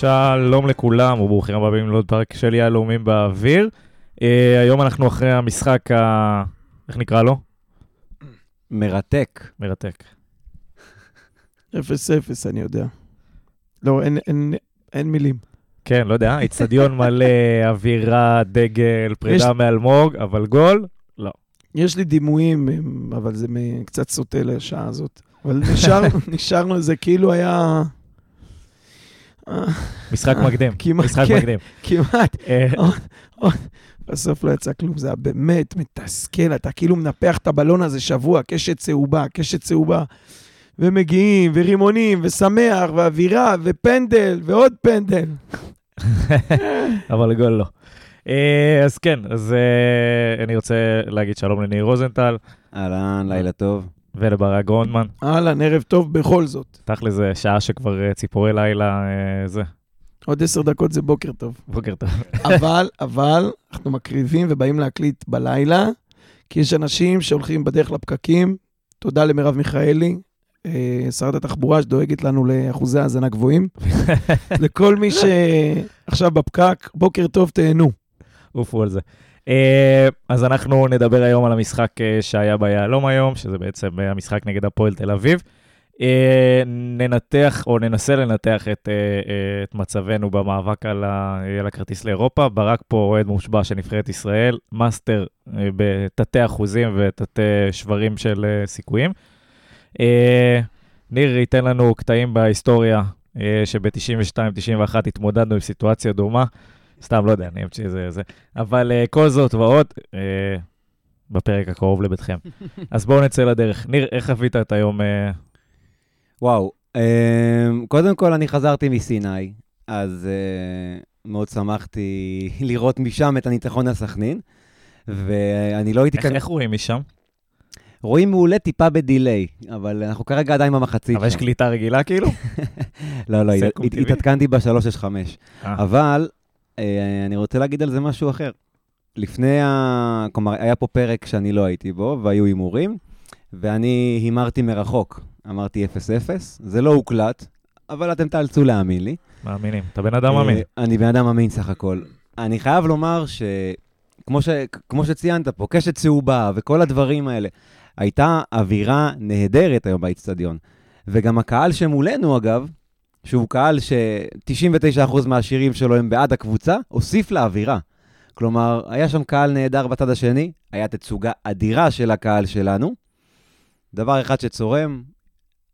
שלום לכולם וברוכים הבאים לעוד פרק של יהלומים באוויר. Uh, היום אנחנו אחרי המשחק ה... איך נקרא לו? מרתק. מרתק. 0-0, אני יודע. לא, אין, אין, אין מילים. כן, לא יודע, איצטדיון מלא, אווירה, דגל, פרידה יש- מאלמוג, אבל גול? לא. יש לי דימויים, אבל זה קצת סוטה לשעה הזאת. אבל נשאר, נשארנו, זה כאילו היה... אה, משחק אה, מקדים. משחק כן. מקדים. כמעט. אה, בסוף לא יצא כלום, זה היה באמת מתסכל, אתה כאילו מנפח את הבלון הזה שבוע, קשת צהובה, קשת צהובה. ומגיעים, ורימונים, ושמח, ואווירה, ופנדל, ועוד פנדל. אבל גול לא. אה, אז כן, אז אה, אני רוצה להגיד שלום לניר רוזנטל אהלן, לילה טוב. ולברק גרונדמן. אהלן, ערב טוב בכל זאת. תכל'ס זה שעה שכבר אה, ציפורי לילה, אה, זה, עוד עשר דקות זה בוקר טוב. בוקר טוב. אבל, אבל, אנחנו מקריבים ובאים להקליט בלילה, כי יש אנשים שהולכים בדרך לפקקים. תודה למרב מיכאלי, אה, שרת התחבורה שדואגת לנו לאחוזי האזנה גבוהים. לכל מי שעכשיו בפקק, בוקר טוב, תהנו. עופו על זה. אה, אז אנחנו נדבר היום על המשחק אה, שהיה ביהלום היום, שזה בעצם אה, המשחק נגד הפועל תל אביב. ננתח, או ננסה לנתח את, את מצבנו במאבק על, ה, על הכרטיס לאירופה. ברק פה אוהד מושבע של נבחרת ישראל, מאסטר בתתי אחוזים ותתי שברים של סיכויים. ניר ייתן לנו קטעים בהיסטוריה, אה, שב-92-91 התמודדנו עם סיטואציה דומה. סתם, לא יודע, אני אמציא זה, זה. אבל אה, כל זאת ועוד, אה, בפרק הקרוב לביתכם. אז בואו נצא לדרך. ניר, איך חווית את היום? Uh, וואו, אמ, קודם כל אני חזרתי מסיני, אז אה, מאוד שמחתי לראות משם את הניצחון הסכנין, ואני לא הייתי איך, כאן... איך רואים משם? רואים מעולה טיפה בדיליי, אבל אנחנו כרגע עדיין במחצית. אבל יש. קליטה רגילה כאילו? לא, לא, הת-? התעדכנתי ב-365. אה. אבל אני רוצה להגיד על זה משהו אחר. לפני ה... כלומר, היה פה פרק שאני לא הייתי בו, והיו הימורים, ואני הימרתי מרחוק. אמרתי 0-0, זה לא הוקלט, אבל אתם תאלצו להאמין לי. מאמינים. אתה בן אדם מאמין. אה, אני בן אדם מאמין סך הכל. אני חייב לומר שכמו ש... כמו שציינת פה, קשת צהובה וכל הדברים האלה, הייתה אווירה נהדרת היום באיצטדיון. וגם הקהל שמולנו, אגב, שהוא קהל ש-99% מהשירים שלו הם בעד הקבוצה, הוסיף לאווירה. כלומר, היה שם קהל נהדר בצד השני, היה תצוגה אדירה של הקהל שלנו. דבר אחד שצורם,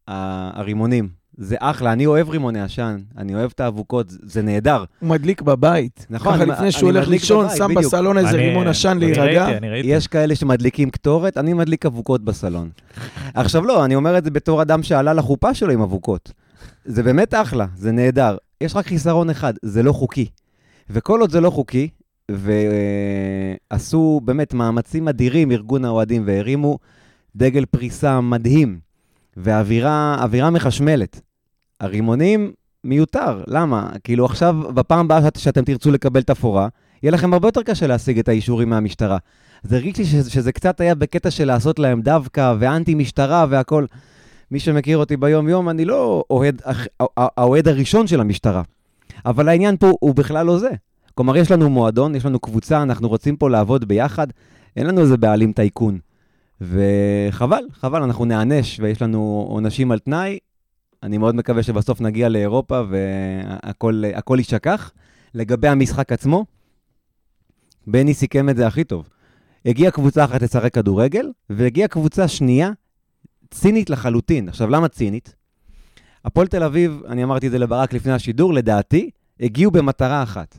הרימונים. זה אחלה, אני אוהב רימוני עשן, אני אוהב את האבוקות, זה- נהדר. הוא מדליק בבית. נכון, ככה לפני שהוא הולך מדליק לישון, שם בדיוק. בסלון איזה אני- רימון עשן אני להירגע. ראיתי, אני ראיתי. יש כאלה שמדליקים קטורת, אני מדליק אבוקות בסלון. עכשיו לא, אני אומר את זה בתור אדם שעלה לחופה שלו עם אבוקות. זה באמת אחלה, זה נהדר. יש רק חיסרון אחד, זה לא חוקי. וכל עוד זה לא חוקי, ועשו באמת מאמצים אדירים, ארגון האוהדים, והרימו דגל פריסה מדהים, ואווירה אווירה מחשמלת. הרימונים מיותר, למה? כאילו עכשיו, בפעם הבאה שאת, שאתם תרצו לקבל תפאורה, יהיה לכם הרבה יותר קשה להשיג את האישורים מהמשטרה. אז הרגיש לי שזה, שזה קצת היה בקטע של לעשות להם דווקא ואנטי משטרה והכל. מי שמכיר אותי ביום-יום, אני לא אוהד, האוהד הראשון של המשטרה. אבל העניין פה הוא בכלל לא זה. כלומר, יש לנו מועדון, יש לנו קבוצה, אנחנו רוצים פה לעבוד ביחד, אין לנו איזה בעלים טייקון. וחבל, חבל, אנחנו נענש ויש לנו עונשים על תנאי. אני מאוד מקווה שבסוף נגיע לאירופה והכל הכל יישכח. לגבי המשחק עצמו, בני סיכם את זה הכי טוב. הגיעה קבוצה אחת לשחק כדורגל, והגיעה קבוצה שנייה, צינית לחלוטין. עכשיו, למה צינית? הפועל תל אביב, אני אמרתי את זה לברק לפני השידור, לדעתי, הגיעו במטרה אחת.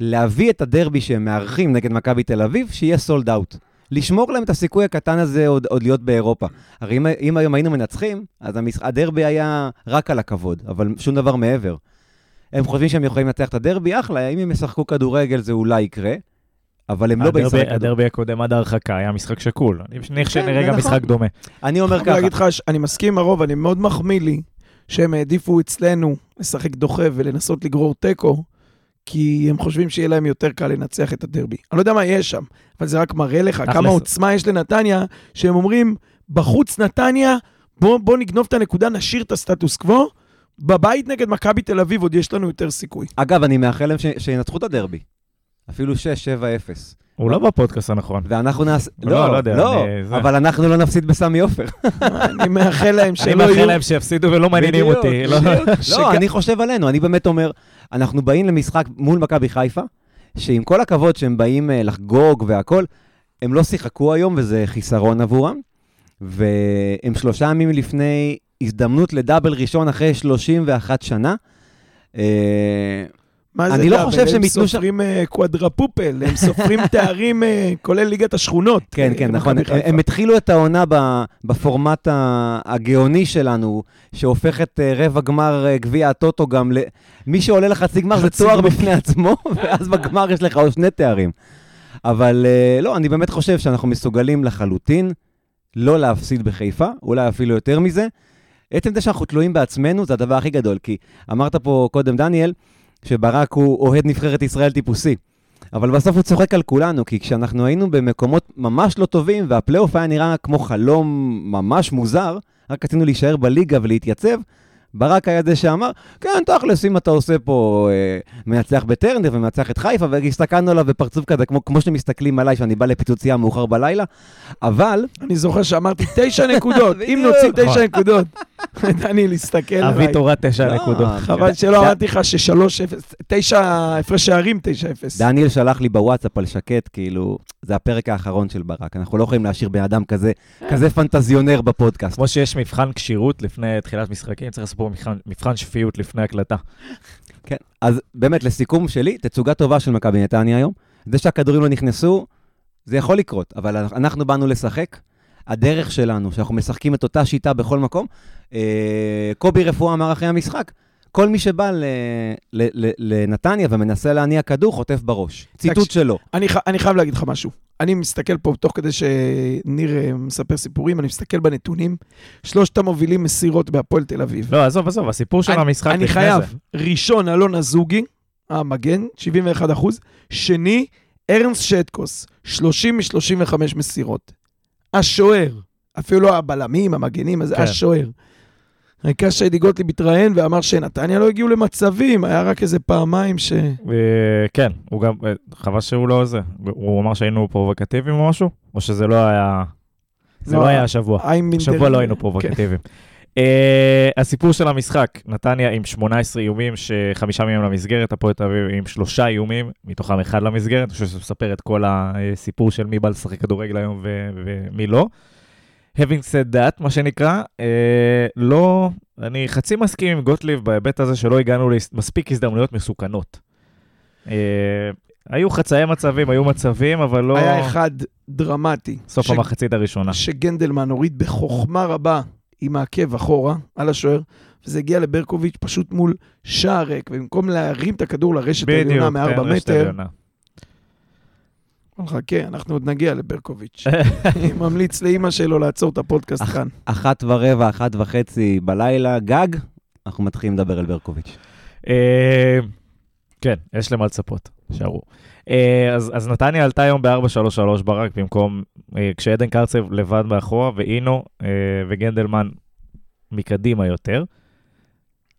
להביא את הדרבי שהם מארחים נגד מכבי תל אביב, שיהיה סולד אאוט. לשמור להם את הסיכוי הקטן הזה עוד, עוד להיות באירופה. הרי אם, אם היום היינו מנצחים, אז המש... הדרבי היה רק על הכבוד, אבל שום דבר מעבר. הם חושבים שהם יכולים לנצח את הדרבי, אחלה, אם הם ישחקו כדורגל זה אולי יקרה, אבל הם לא באים לשחק הדרבי- כדורגל. הדרבי הקודם עד ההרחקה היה משחק שקול. אני מניח שנראה זה גם נכון. משחק דומה. אני אומר אני ככה, להגיד לך, ש- אני מסכים עם הרוב, אני מאוד מחמיא לי שהם העדיפו אצלנו לשחק דוחה ולנסות לגרור תיקו, כי הם חושבים שיהיה להם יותר קל לנצח את הדרבי. אני לא יודע מה יש שם, אבל זה רק מראה לך. כמה עוצמה יש לנתניה, שהם אומרים, בחוץ נתניה, בוא, בוא נגנוב את הנקודה, נשאיר את הסטטוס קוו, בבית נגד מכבי תל אביב עוד יש לנו יותר סיכוי. אגב, אני מאחל להם ש- שינצחו את הדרבי. אפילו 6-7-0. הוא לא בפודקאסט הנכון. ואנחנו נעשה... לא, לא יודע, לא, אני- זה. אבל אנחנו לא נפסיד בסמי עופר. אני מאחל להם אני שלא מאחל יהיו... להם שיפסידו ולא מעניינים אותי. לא- לא, אני חושב עלינו, אני באמת אומר, אנחנו באים למשחק מול מכבי חיפה, שעם כל הכבוד שהם באים אה, לחגוג והכול, הם לא שיחקו היום וזה חיסרון עבורם, והם שלושה ימים לפני הזדמנות לדאבל ראשון אחרי 31 שנה. מה זה אני לא? חושב שהם הם ייתנו שם- סופרים אה, קוואדרפופל, הם סופרים תארים, אה, כולל ליגת השכונות. כן, אה, כן, נכון. הם. הם התחילו את העונה בפורמט הגאוני שלנו, שהופך את רבע גמר גביע הטוטו גם ל... מי שעולה לחצי גמר זה תואר. בפני עצמו, ואז בגמר יש לך עוד שני תארים. אבל לא, אני באמת חושב שאנחנו מסוגלים לחלוטין לא להפסיד בחיפה, אולי אפילו יותר מזה. עצם זה שאנחנו תלויים בעצמנו זה הדבר הכי גדול, כי אמרת פה קודם, דניאל, שברק הוא אוהד נבחרת ישראל טיפוסי. אבל בסוף הוא צוחק על כולנו, כי כשאנחנו היינו במקומות ממש לא טובים, והפלייאוף היה נראה כמו חלום ממש מוזר, רק רצינו להישאר בליגה ולהתייצב, ברק היה זה שאמר, כן, תכלס, אם אתה עושה פה אה, מנצח בטרנר ומנצח את חיפה, והסתכלנו עליו בפרצוף כזה, כמו, כמו שמסתכלים עליי, שאני בא לפיצוצייה מאוחר בלילה, אבל, אני זוכר שאמרתי תשע נקודות, אם. נוציא תשע נקודות. דניאל הסתכל אבי עליי. תורת תשע לא, נקודות. חבל ד- שלא אמרתי לך ששלוש אפס, תשע הפרש שערים, תשע אפס. דניאל שלח לי בוואטסאפ על שקט, כאילו, זה הפרק האחרון של ברק, אנחנו לא יכולים להשאיר בן אדם כזה, כזה פנטזיונר בפודקאסט. כמו שיש מבחן כשירות לפני תחילת משחקים, צריך לעשות פה מבחן שפיות לפני הקלטה. כן, אז באמת, לסיכום שלי, תצוגה טובה של מכבי נתניה היום. זה שהכדורים לא נכנסו, זה יכול לקרות, אבל אנחנו באנו לשחק. הדרך שלנו, שאנחנו משחקים את אותה שיטה בכל מקום, אה, קובי רפואה אמר אחרי המשחק, כל מי שבא ל, ל, ל, לנתניה ומנסה להניע כדור, חוטף בראש. ציטוט. שלו. אני, ח- אני חייב להגיד לך משהו. אני מסתכל פה, תוך כדי שניר אה, מספר סיפורים, אני מסתכל בנתונים. שלושת המובילים מסירות בהפועל תל אביב. לא, עזוב, עזוב, הסיפור של אני- המשחק אני לפני חייב. זה. ראשון, אלון אזוגי, המגן, 71 אחוז. שני, ארנס שטקוס, 30 מ-35 מסירות. השוער, אפילו לא הבלמים, המגנים, אז כן. השוער. העיקר שאדי גוטליב התראיין ואמר שנתניה לא הגיעו למצבים, היה רק איזה פעמיים ש... אה, כן, הוא גם, אה, חבל שהוא לא זה. הוא אמר שהיינו פרובוקטיביים או משהו? או שזה לא היה... זה לא, לא היה השבוע. השבוע לא היינו כן. פרובוקטיביים. אה, הסיפור של המשחק, נתניה עם 18 איומים, שחמישה מהם למסגרת, הפועל תל אביב עם שלושה איומים, מתוכם אחד למסגרת, אני חושב שזה מספר את כל הסיפור של מי בא לשחק כדורגל היום ומי לא. Having said that, מה שנקרא, אה, לא, אני חצי מסכים עם גוטליב בהיבט הזה שלא הגענו למספיק הזדמנויות מסוכנות. אה, היו חצאי מצבים, היו מצבים, אבל לא... היה אחד דרמטי. סוף ש- המחצית הראשונה. שגנדלמן הוריד בחוכמה רבה עם העקב אחורה על השוער, וזה הגיע לברקוביץ' פשוט מול שער ריק, ובמקום להרים את הכדור לרשת העליונה בדיוק, מארבע כן, רשת מטר, עליונה. חכה, אנחנו עוד נגיע לברקוביץ'. אני ממליץ לאימא שלו לעצור את הפודקאסט אח- כאן. אחת ורבע, אחת וחצי בלילה, גג, אנחנו מתחילים לדבר על ברקוביץ'. אה, כן, יש למה לצפות, שערו. אה, אז, אז נתניה עלתה היום ב-4-3-3 ברק, במקום, אה, כשעדן קרצב לבד מאחורה, ואינו אה, וגנדלמן מקדימה יותר.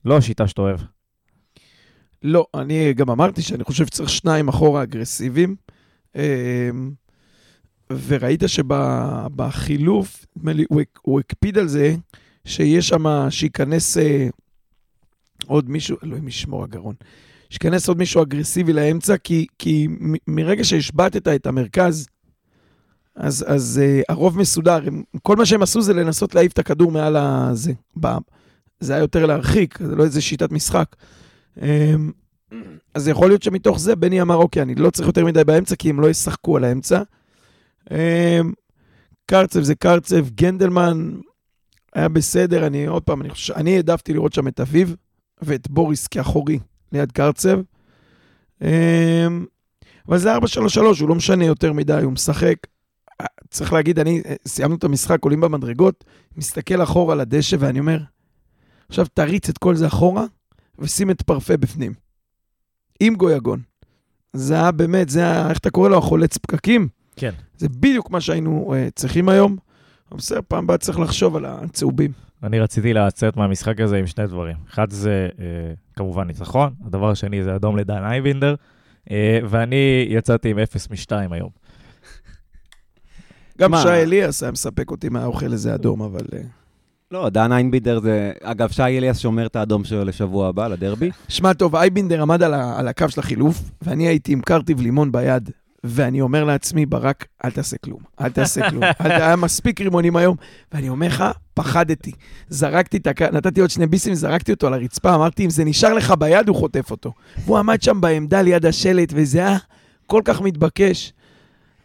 לא השיטה שאתה אוהב. לא, אני גם אמרתי שאני חושב שצריך שניים אחורה אגרסיביים. וראית שבחילוף, נדמה לי, הוא, הוא הקפיד על זה שיש שם, שייכנס עוד מישהו, אלוהים ישמור הגרון, שייכנס עוד מישהו אגרסיבי לאמצע, כי, כי מרגע שהשבתת את המרכז, אז, אז uh, הרוב מסודר. הם, כל מה שהם עשו זה לנסות להעיף את הכדור מעל הזה. ב, זה היה יותר להרחיק, זה לא איזה שיטת משחק. Um, אז יכול להיות שמתוך זה בני אמר, אוקיי, אני לא צריך יותר מדי באמצע, כי הם לא ישחקו על האמצע. Um, קרצב זה קרצב, גנדלמן היה בסדר, אני עוד פעם, אני חושב, אני העדפתי לראות שם את אביב ואת בוריס כאחורי ליד קרצב. Um, אבל זה 4-3-3, הוא לא משנה יותר מדי, הוא משחק. צריך להגיד, אני, סיימנו את המשחק, עולים במדרגות, מסתכל אחורה לדשא ואני אומר, עכשיו תריץ את כל זה אחורה ושים את פרפה בפנים. עם גויגון. זה היה באמת, זה היה, איך אתה קורא לו, החולץ פקקים? כן. זה בדיוק מה שהיינו uh, צריכים היום, בסדר, פעם הבאה צריך לחשוב על הצהובים. אני רציתי לצאת מהמשחק הזה עם שני דברים. אחד זה אה, כמובן ניצחון, הדבר השני זה אדום לדן אייבינדר, אה, ואני יצאתי עם 0 מ-2 היום. גם? שי אליאס היה מספק אותי מהאוכל איזה אדום, אבל... אה, לא, דן איינבידר זה... אגב, שי אליאס שומר את האדום שלו לשבוע הבא, לדרבי. שמע טוב, אייבינדר עמד על, ה- על הקו של החילוף, ואני הייתי עם קרטיב לימון ביד, ואני אומר לעצמי, ברק, אל תעשה כלום, אל תעשה כלום. אל, ת- היה מספיק רימונים היום, ואני אומר לך, פחדתי. זרקתי את הקו, נתתי עוד שני ביסים, זרקתי אותו על הרצפה, אמרתי, אם זה נשאר לך ביד, הוא חוטף אותו. והוא עמד שם בעמדה ליד השלט, וזה היה כל כך מתבקש.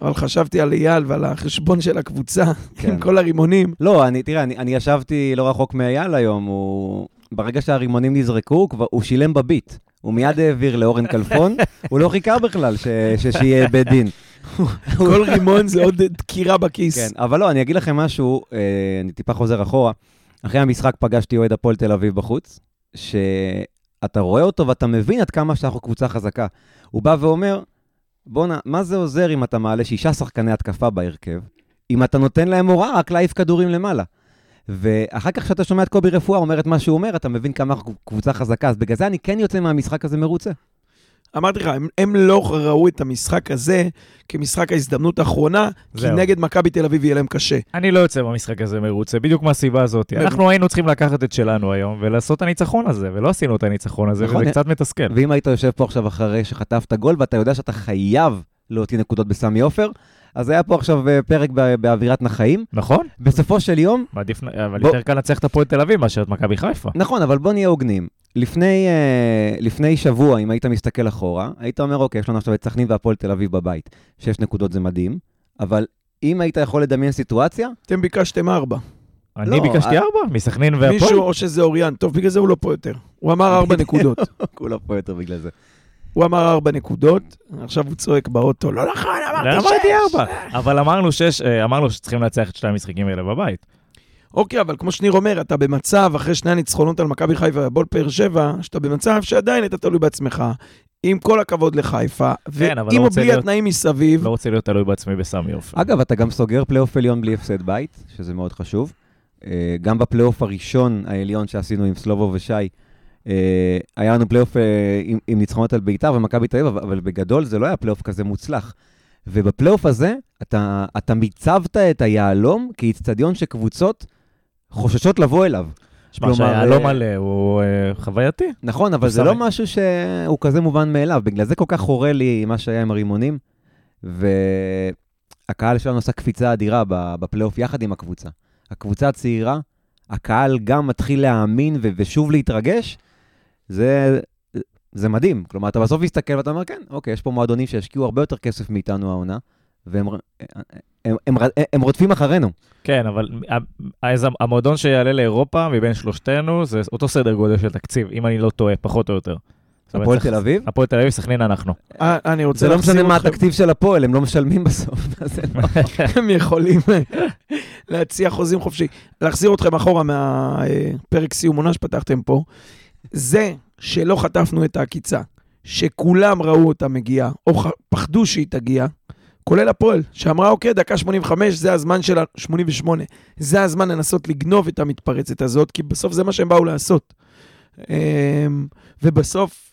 אבל חשבתי על אייל ועל החשבון של הקבוצה, כן. עם כל הרימונים. לא, אני, תראה, אני, אני ישבתי לא רחוק מאייל היום, הוא... ברגע שהרימונים נזרקו, הוא, הוא שילם בביט. הוא מיד העביר לאורן כלפון, הוא לא חיכה בכלל ש, שיהיה בית דין. כל רימון זה עוד דקירה בכיס. כן, אבל לא, אני אגיד לכם משהו, אה, אני טיפה חוזר אחורה. אחרי המשחק פגשתי אוהד הפועל תל אביב בחוץ, שאתה רואה אותו ואתה מבין עד כמה שאנחנו קבוצה חזקה. הוא בא ואומר, בואנה, מה זה עוזר אם אתה מעלה שישה שחקני התקפה בהרכב, אם אתה נותן להם הוראה רק להעיף כדורים למעלה? ואחר כך כשאתה שומע את קובי רפואה אומר את מה שהוא אומר, אתה מבין כמה קבוצה חזקה. אז בגלל זה אני כן יוצא מהמשחק הזה מרוצה. אמרתי לך, הם, הם לא ראו את המשחק הזה כמשחק ההזדמנות האחרונה, כי זהו. נגד מכבי תל אביב יהיה להם קשה. אני לא יוצא במשחק הזה מרוצה, בדיוק מהסיבה הזאת. אנחנו היינו צריכים לקחת את שלנו היום ולעשות את הניצחון הזה, ולא עשינו את הניצחון הזה, נכון. וזה קצת מתסכל. ואם היית יושב פה עכשיו אחרי שחטפת גול, ואתה יודע שאתה חייב להוציא נקודות בסמי עופר, אז היה פה עכשיו אה, פרק בא- באווירת נחאים. נכון? בסופו של יום, מעדיף, אבל יותר קל לנצח את הפועל תל אביב מאשר את מכבי חיפה. נכון, אבל בוא נהיה הוגנים. לפני, אה, לפני שבוע, אם היית מסתכל אחורה, היית אומר, אוקיי, יש לנו עכשיו את סכנין והפועל תל אביב בבית. שש נקודות זה מדהים, אבל אם היית יכול לדמיין סיטואציה, אתם ביקשתם ארבע. אני לא, ביקשתי אה, ארבע, מסכנין והפועל. מישהו, או שזה אוריאן, טוב, בגלל זה הוא לא פה יותר. הוא אמר ארבע נקודות. כולם פה יותר בגלל זה. הוא אמר ארבע נקודות, עכשיו הוא צועק באוטו, לא נכון, לא אמרת אמרתי שש. ארבע, אבל אמרנו שש, אה, אמרנו שצריכים לנצח את שני המשחקים האלה בבית. אוקיי, אבל כמו שניר אומר, אתה במצב, אחרי שני הניצחונות על מכבי חיפה והפועל באר שבע, שאתה במצב שעדיין אתה תלוי בעצמך. עם כל הכבוד לחיפה, כן, אבל ועם לא או רוצה בלי להיות- התנאים מסביב, לא רוצה להיות תלוי בעצמי בסמי עופר. אגב, אתה גם סוגר פלייאוף עליון בלי הפסד בית, שזה מאוד חשוב. אה, גם בפלייאוף הראשון העליון שעשינו עם סלובו ושי, היה לנו פלייאוף אה, עם, עם ניצחונות על בית"ר ומכבי תל אביב, אבל- בגדול זה לא היה פלייאוף כזה מוצלח. ובפלייאוף הזה, אתה, אתה מיצבת את היהלום כאיצטדיון שקבוצות חוששות לבוא אליו. שמע, שהיהלום אה, מלא הוא אה, חווייתי. נכון, אבל זה. לא משהו שהוא כזה מובן מאליו. בגלל זה כל כך חורה לי מה שהיה עם הרימונים, והקהל שלנו עשה קפיצה אדירה בפלייאוף יחד עם הקבוצה. הקבוצה הצעירה, הקהל גם מתחיל להאמין ושוב להתרגש, זה, זה מדהים. כלומר, אתה בסוף מסתכל ואתה אומר, כן, אוקיי, יש פה מועדונים שהשקיעו הרבה יותר כסף מאיתנו העונה, והם הם, הם, הם, הם רודפים אחרינו. כן, אבל אז המועדון שיעלה לאירופה מבין שלושתנו, זה אותו סדר גודל של תקציב, אם אני לא טועה, פחות או יותר. הפועל תל אביב? הפועל תל אביב, סכנין אנחנו. אה, אני רוצה זה לא להחזיר משנה מה אתכם- התקציב של הפועל, הם לא משלמים בסוף. לא- הם יכולים להציע חוזים חופשי. להחזיר אתכם אחורה מהפרק סיום עונה שפתחתם פה. זה שלא חטפנו את העקיצה, שכולם ראו אותה מגיעה, או ח- פחדו שהיא תגיע, כולל הפועל, שאמרה, אוקיי, דקה 85, זה הזמן של ה... 88, זה הזמן לנסות לגנוב את המתפרצת הזאת, כי בסוף זה מה שהם באו לעשות. אמ, ובסוף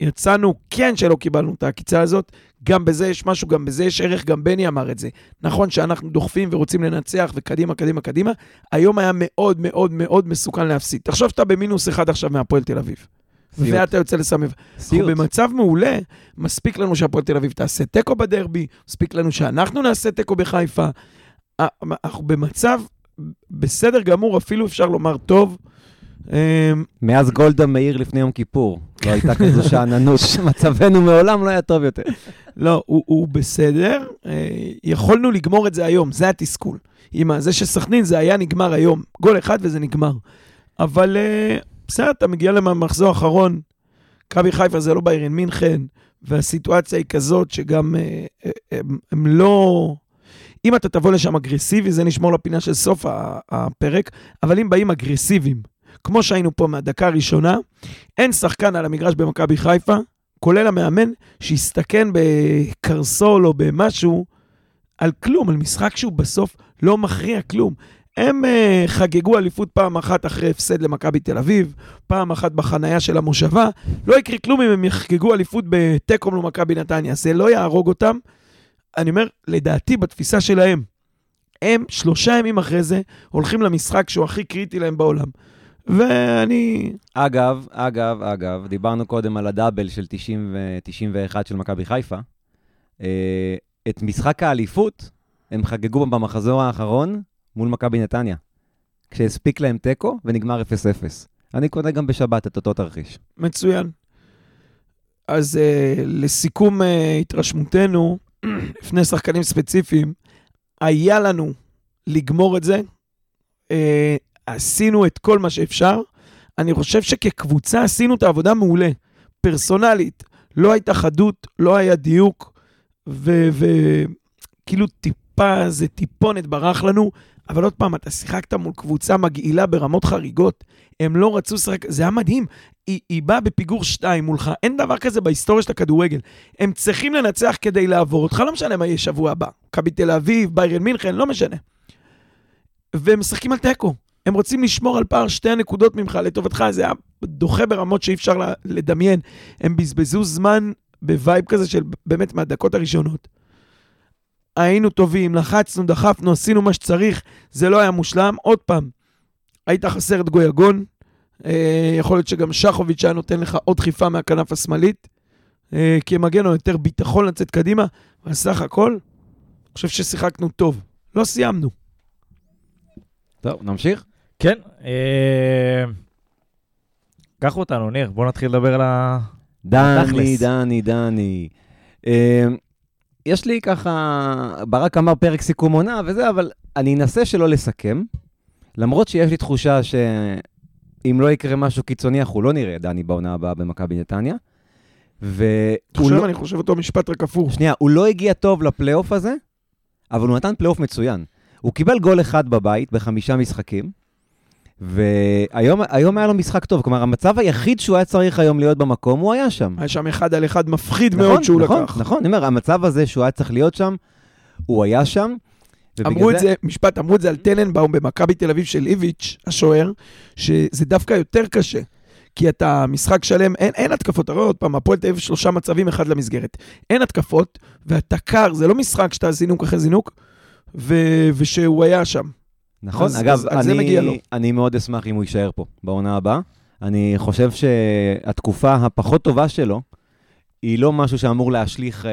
יצאנו, כן שלא קיבלנו את העקיצה הזאת, גם בזה יש משהו, גם בזה יש ערך, גם בני אמר את זה. נכון שאנחנו דוחפים ורוצים לנצח, וקדימה, קדימה, קדימה, היום היה מאוד מאוד מאוד מסוכן להפסיד. תחשוב שאתה במינוס אחד עכשיו מהפועל תל אביב. סיוט. ואתה יוצא. אנחנו סיוט. במצב מעולה, מספיק לנו שהפועל תל אביב תעשה תיקו בדרבי, מספיק לנו שאנחנו נעשה תיקו בחיפה. אנחנו במצב בסדר גמור, אפילו אפשר לומר טוב. אמ, מאז גולדה מאיר לפני יום כיפור, לא הייתה כזו שאננות, מצבנו מעולם לא היה טוב יותר. לא, הוא, הוא בסדר. אה, יכולנו לגמור את זה היום, זה התסכול. עם זה שסכנין זה היה נגמר היום. גול אחד וזה נגמר. אבל אה, בסדר, אתה מגיע למחזור האחרון, מכבי חיפה זה לא ביירן מינכן, והסיטואציה היא כזאת שגם אה, הם, הם לא... אם אתה תבוא לשם אגרסיבי, זה נשמור לפינה של סוף הפרק, אבל אם באים אגרסיביים, כמו שהיינו פה מהדקה הראשונה, אין שחקן על המגרש במכבי חיפה, כולל המאמן, שיסתכן בקרסול או במשהו, על כלום, על משחק שהוא בסוף לא מכריע כלום. הם uh, חגגו אליפות פעם אחת אחרי הפסד למכבי תל אביב, פעם אחת בחנייה של המושבה. לא יקרה כלום אם הם יחגגו אליפות בתיקו מול מכבי נתניה, זה לא יהרוג אותם. אני אומר, לדעתי, בתפיסה שלהם, הם שלושה ימים אחרי זה הולכים למשחק שהוא הכי קריטי להם בעולם. ואני... אגב, אגב, אגב, דיברנו קודם על הדאבל של 90 ו-91 של מכבי חיפה. אה, את משחק האליפות הם חגגו במחזור האחרון מול מכבי נתניה, כשהספיק להם תיקו ונגמר 0-0. אני קונה גם בשבת את אותו תרחיש. מצוין. אז uh, לסיכום uh, התרשמותנו, לפני שחקנים ספציפיים, היה לנו לגמור את זה. Uh, עשינו את כל מה שאפשר. אני חושב שכקבוצה עשינו את העבודה מעולה. פרסונלית, לא הייתה חדות, לא היה דיוק, וכאילו טיפה, זה טיפונת ברח לנו. אבל עוד פעם, אתה שיחקת מול קבוצה מגעילה ברמות חריגות. הם לא רצו לשחק, זה היה מדהים. היא, היא באה בפיגור שתיים מולך, אין דבר כזה בהיסטוריה של הכדורגל. הם צריכים לנצח כדי לעבור אותך, לא משנה מה יהיה שבוע הבא. מכבי תל אביב, ביירן מינכן, לא משנה. והם משחקים על תיקו. הם רוצים לשמור על פער שתי הנקודות ממך לטובתך, זה היה דוחה ברמות שאי אפשר לדמיין. הם בזבזו זמן ב vibe כזה של באמת מהדקות הראשונות. היינו טובים, לחצנו, דחפנו, עשינו מה שצריך, זה לא היה מושלם. עוד פעם, היית חסר את גויגון, אה, יכול להיות שגם שחוביץ' היה נותן לך עוד דחיפה מהכנף השמאלית, אה, כי מגן לו יותר ביטחון לצאת קדימה, אבל סך הכל, אני חושב ששיחקנו טוב. לא סיימנו. טוב, נמשיך? כן. אה... קח אותנו, ניר, בוא נתחיל לדבר על ה... דני, דני, דני. אה, יש לי ככה, ברק אמר פרק סיכום עונה וזה, אבל אני אנסה שלא לסכם, למרות שיש לי תחושה שאם לא יקרה משהו קיצוני, אנחנו לא נראה דני בעונה הבאה במכבי נתניה. ו... אתה חושב, לא... אני חושב אותו משפט רק הפוך. שנייה, הוא לא הגיע טוב לפלייאוף הזה, אבל הוא נתן פלייאוף מצוין. הוא קיבל גול אחד בבית בחמישה משחקים, והיום היה לו משחק טוב, כלומר, המצב היחיד שהוא היה צריך היום להיות במקום, הוא היה שם. היה שם אחד על אחד מפחיד נכון, מאוד שהוא נכון, לקח. נכון, נכון, אני אומר, המצב הזה שהוא היה צריך להיות שם, הוא היה שם. אמרו את זה, משפט, אמרו את זה על טננבאום במכבי תל אביב של איביץ', השוער, שזה דווקא יותר קשה. כי אתה משחק שלם, אין, אין התקפות, אתה רואה עוד פעם, הפועל תל אביב שלושה מצבים, אחד למסגרת. אין התקפות, ואתה קר, זה לא משחק שאתה זינוק אחרי זינוק, ו, ושהוא היה שם. נכון, אז, אגב, אז, אני, אני מאוד אשמח אם הוא יישאר פה בעונה הבאה. אני חושב שהתקופה הפחות טובה שלו, היא לא משהו שאמור להשליך... אה,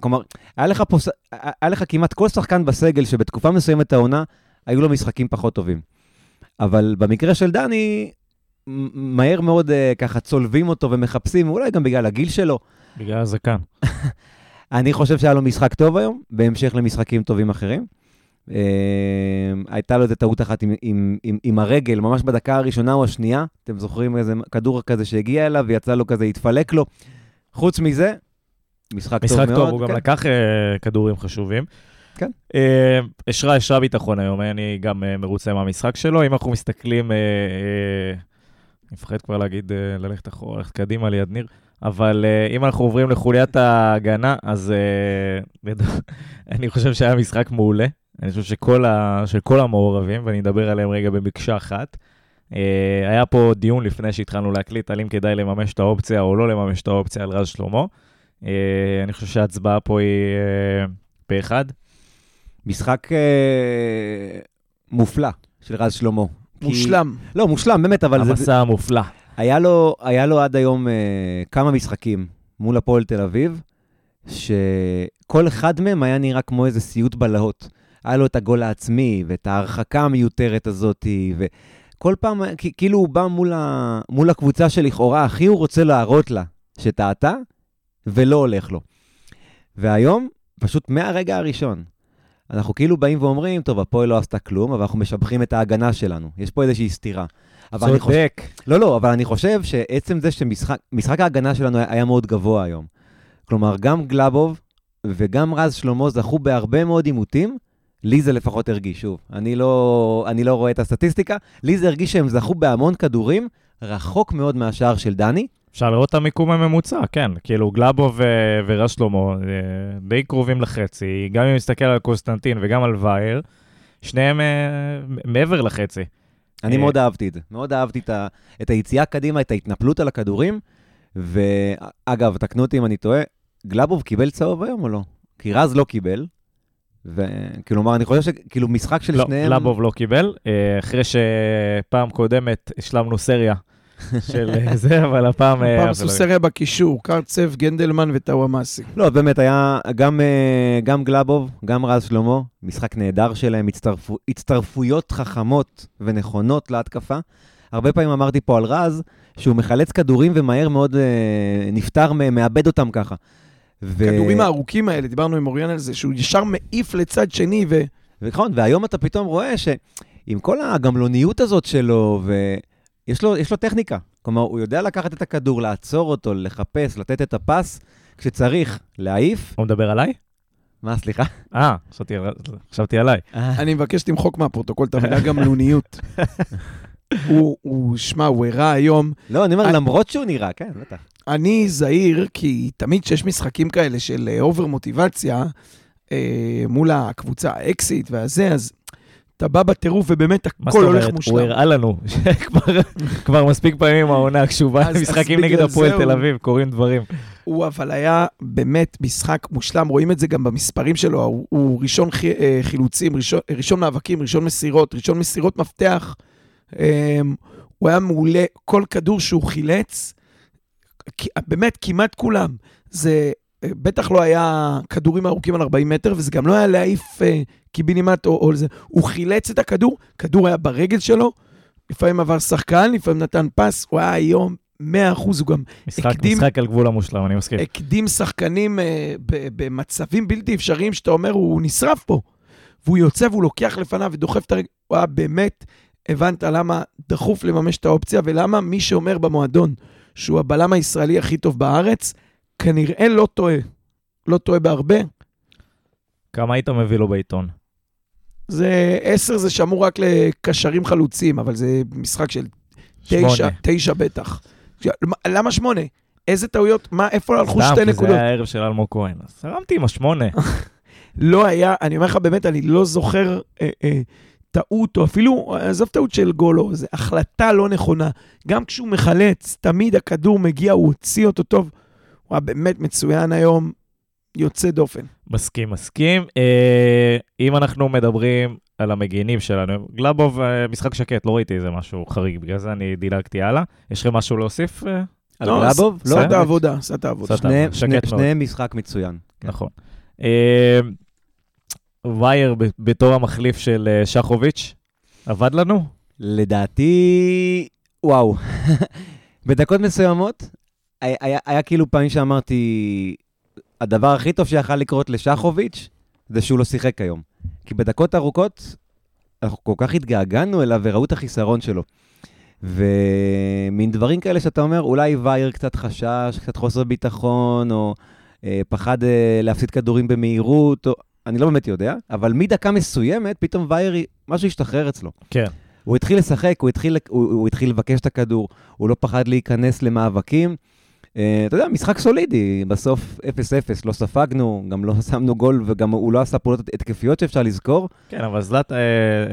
כלומר, היה לך, פה, היה לך כמעט כל שחקן בסגל שבתקופה מסוימת העונה, היו לו משחקים פחות טובים. אבל במקרה של דני, מהר מאוד אה, ככה צולבים אותו ומחפשים, אולי גם בגלל הגיל שלו. בגלל הזקן. אני חושב שהיה לו משחק טוב היום, בהמשך למשחקים טובים אחרים. Uh, הייתה לו איזה טעות אחת עם, עם, עם, עם הרגל, ממש בדקה הראשונה או השנייה. אתם זוכרים איזה כדור כזה שהגיע אליו ויצא לו כזה, התפלק לו. חוץ מזה, משחק, משחק טוב, טוב מאוד. משחק טוב, הוא כן. גם לקח uh, כדורים חשובים. כן. Uh, השרה, השרה ביטחון היום, אני גם uh, מרוצה מהמשחק שלו. אם אנחנו מסתכלים, uh, uh, אני מפחד כבר להגיד, uh, ללכת אחורה, ללכת קדימה ליד ניר, אבל uh, אם אנחנו עוברים לחוליית ההגנה, אז uh, אני חושב שהיה משחק מעולה. אני חושב שכל, ה, שכל המעורבים, ואני אדבר עליהם רגע במקשה אחת, אה, היה פה דיון לפני שהתחלנו להקליט על אם כדאי לממש את האופציה או לא לממש את האופציה על רז שלמה. אה, אני חושב שההצבעה פה היא אה, פה אחד. משחק מופלא של רז שלמה. מושלם. כי... לא, מושלם, באמת, אבל... המסע זה... המופלא. היה לו, היה לו עד היום אה, כמה משחקים מול הפועל תל אביב, שכל אחד מהם היה נראה כמו איזה סיוט בלהות. היה לו את הגול העצמי, ואת ההרחקה המיותרת הזאת, וכל פעם, כאילו הוא בא מול, ה, מול הקבוצה שלכאורה הכי הוא רוצה להראות לה שטעתה, ולא הולך לו. והיום, פשוט מהרגע הראשון, אנחנו כאילו באים ואומרים, טוב, הפועל לא עשתה כלום, אבל אנחנו משבחים את ההגנה שלנו. יש פה איזושהי סתירה. צודק. חושב... לא, לא, אבל אני חושב שעצם זה שמשחק ההגנה שלנו היה מאוד גבוה היום. כלומר, גם גלאבוב וגם רז שלמה זכו בהרבה מאוד עימותים, לי זה לפחות הרגיש, שוב, אני לא, אני לא רואה את הסטטיסטיקה, לי זה הרגיש שהם זכו בהמון כדורים, רחוק מאוד מהשער של דני. אפשר לראות את המיקום הממוצע, כן. כאילו, גלאבו ו- ורז שלמה אה, די קרובים לחצי. גם אם נסתכל על קונסטנטין וגם על וייר, שניהם אה, מעבר לחצי. אני אה, מאוד אהבתי את זה. מאוד אהבתי את, ה, את היציאה קדימה, את ההתנפלות על הכדורים. ואגב, תקנו אותי אם אני טועה, גלאבוב קיבל צהוב היום או לא? כי רז לא קיבל. וכלומר, אני חושב שכאילו משחק של לא, שניהם... גלאבוב לא קיבל, אה, אחרי שפעם קודמת השלמנו סריה של אה, זה, אבל הפעם... אה, הפעם עשו סריה בקישור, קרצב, גנדלמן וטאוואמאסי. לא, באמת, היה גם, גם גלאבוב, גם רז שלמה, משחק נהדר שלהם, הצטרפו, הצטרפויות חכמות ונכונות להתקפה. הרבה פעמים אמרתי פה על רז, שהוא מחלץ כדורים ומהר מאוד אה, נפטר, מאבד אותם ככה. ו... הכדורים הארוכים האלה, דיברנו עם אוריאן על זה, שהוא ישר מעיף לצד שני, ו... נכון, והיום אתה פתאום רואה שעם כל הגמלוניות הזאת שלו, ויש לו, יש לו טכניקה. כלומר, הוא יודע לקחת את הכדור, לעצור אותו, לחפש, לתת את הפס, כשצריך, להעיף. הוא מדבר עליי? מה, סליחה? אה, חשבתי על- חשבתי עליי. אני מבקש שתמחוק מהפרוטוקול את המילה גמלוניות. הוא, הוא, שמע, הוא הראה היום, לא, אני אומר, אני- למרות שהוא נראה, כן, בטח. אני זהיר, כי תמיד כשיש משחקים כאלה של over מוטיבציה, אה, מול הקבוצה האקסית והזה, אז אתה בא בטירוף ובאמת מה זאת הכל הולך אומרת? הוא מושלם. הראה לנו שכבר כבר מספיק פעמים העונה אז- אז למשחקים נגד הפועל תל אביב, קורים דברים. הוא אבל היה באמת משחק מושלם, רואים את זה גם במספרים שלו, הוא, הוא ראשון אה, חילוצים, ראשון, ראשון מאבקים, ראשון מסירות, ראשון מסירות מפתח. אה, הוא היה מעולה, כל כדור שהוא חילץ, באמת כמעט כולם. זה אה, בטח לא היה כדורים ארוכים על 40 מטר, וזה גם לא היה להעיף אה, קיבינימט או, או זה. הוא חילץ את הכדור, כדור היה ברגל שלו, לפעמים עבר שחקן, לפעמים נתן פס, הוא היה היום 100%, הוא גם משחק הקדים- משחק על גבול המושלם, אני מסכים. הקדים שחקנים אה, ב- במצבים בלתי אפשריים, שאתה אומר, הוא נשרף פה. והוא יוצא והוא לוקח לפניו ודוחף את הרגל. הוא היה באמת, הבנת למה דחוף לממש את האופציה, ולמה מי שאומר במועדון שהוא הבלם הישראלי הכי טוב בארץ, כנראה לא טועה. לא טועה בהרבה. כמה היית מביא לו בעיתון? זה עשר זה שמור רק לקשרים חלוצים, אבל זה משחק של תשע, שמונה. תשע בטח. למה שמונה? איזה טעויות? מה, איפה הלכו סתם, שתי כי זה נקודות? היה הערב של אלמוג כהן, אז הרמתי עם השמונה. לא היה, אני אומר לך באמת, אני לא זוכר אה, אה, טעות, או אפילו, עזוב טעות של גול, או זו החלטה לא נכונה. גם כשהוא מחלץ, תמיד הכדור מגיע, הוא הוציא אותו טוב. הוא היה באמת מצוין היום, יוצא דופן. מסכים, מסכים. אה, אם אנחנו מדברים על המגינים שלנו, גלאבוב, אה, משחק שקט, לא ראיתי איזה משהו חריג, בגלל זה אני דילגתי הלאה. יש לכם משהו להוסיף? אה? על לא, גלאבוב? לא, העבודה, עשה את העבודה. עשה את שניהם- משחק מצוין. כן. נכון. וייר בתור המחליף של אה, שחוביץ', עבד לנו? לדעתי, וואו. בדקות מסוימות, היה, היה, היה כאילו פעמים שאמרתי, הדבר הכי טוב שיכל לקרות לשחוביץ', זה שהוא לא שיחק היום. כי בדקות ארוכות, אנחנו כל כך התגעגענו אליו וראו את החיסרון שלו. ומין דברים כאלה שאתה אומר, אולי וייר קצת חשש, קצת חוסר ביטחון, או אה, פחד אה, להפסיד כדורים במהירות, או... אני לא באמת יודע, אבל מדקה מסוימת, פתאום וייר, משהו השתחרר אצלו. כן. הוא התחיל לשחק, הוא התחיל, הוא, הוא התחיל לבקש את הכדור, הוא לא פחד להיכנס למאבקים. Uh, אתה יודע, משחק סולידי, בסוף 0-0, לא ספגנו, גם לא שמנו גול וגם הוא לא עשה פעולות התקפיות שאפשר לזכור. כן, אבל זלט- אה,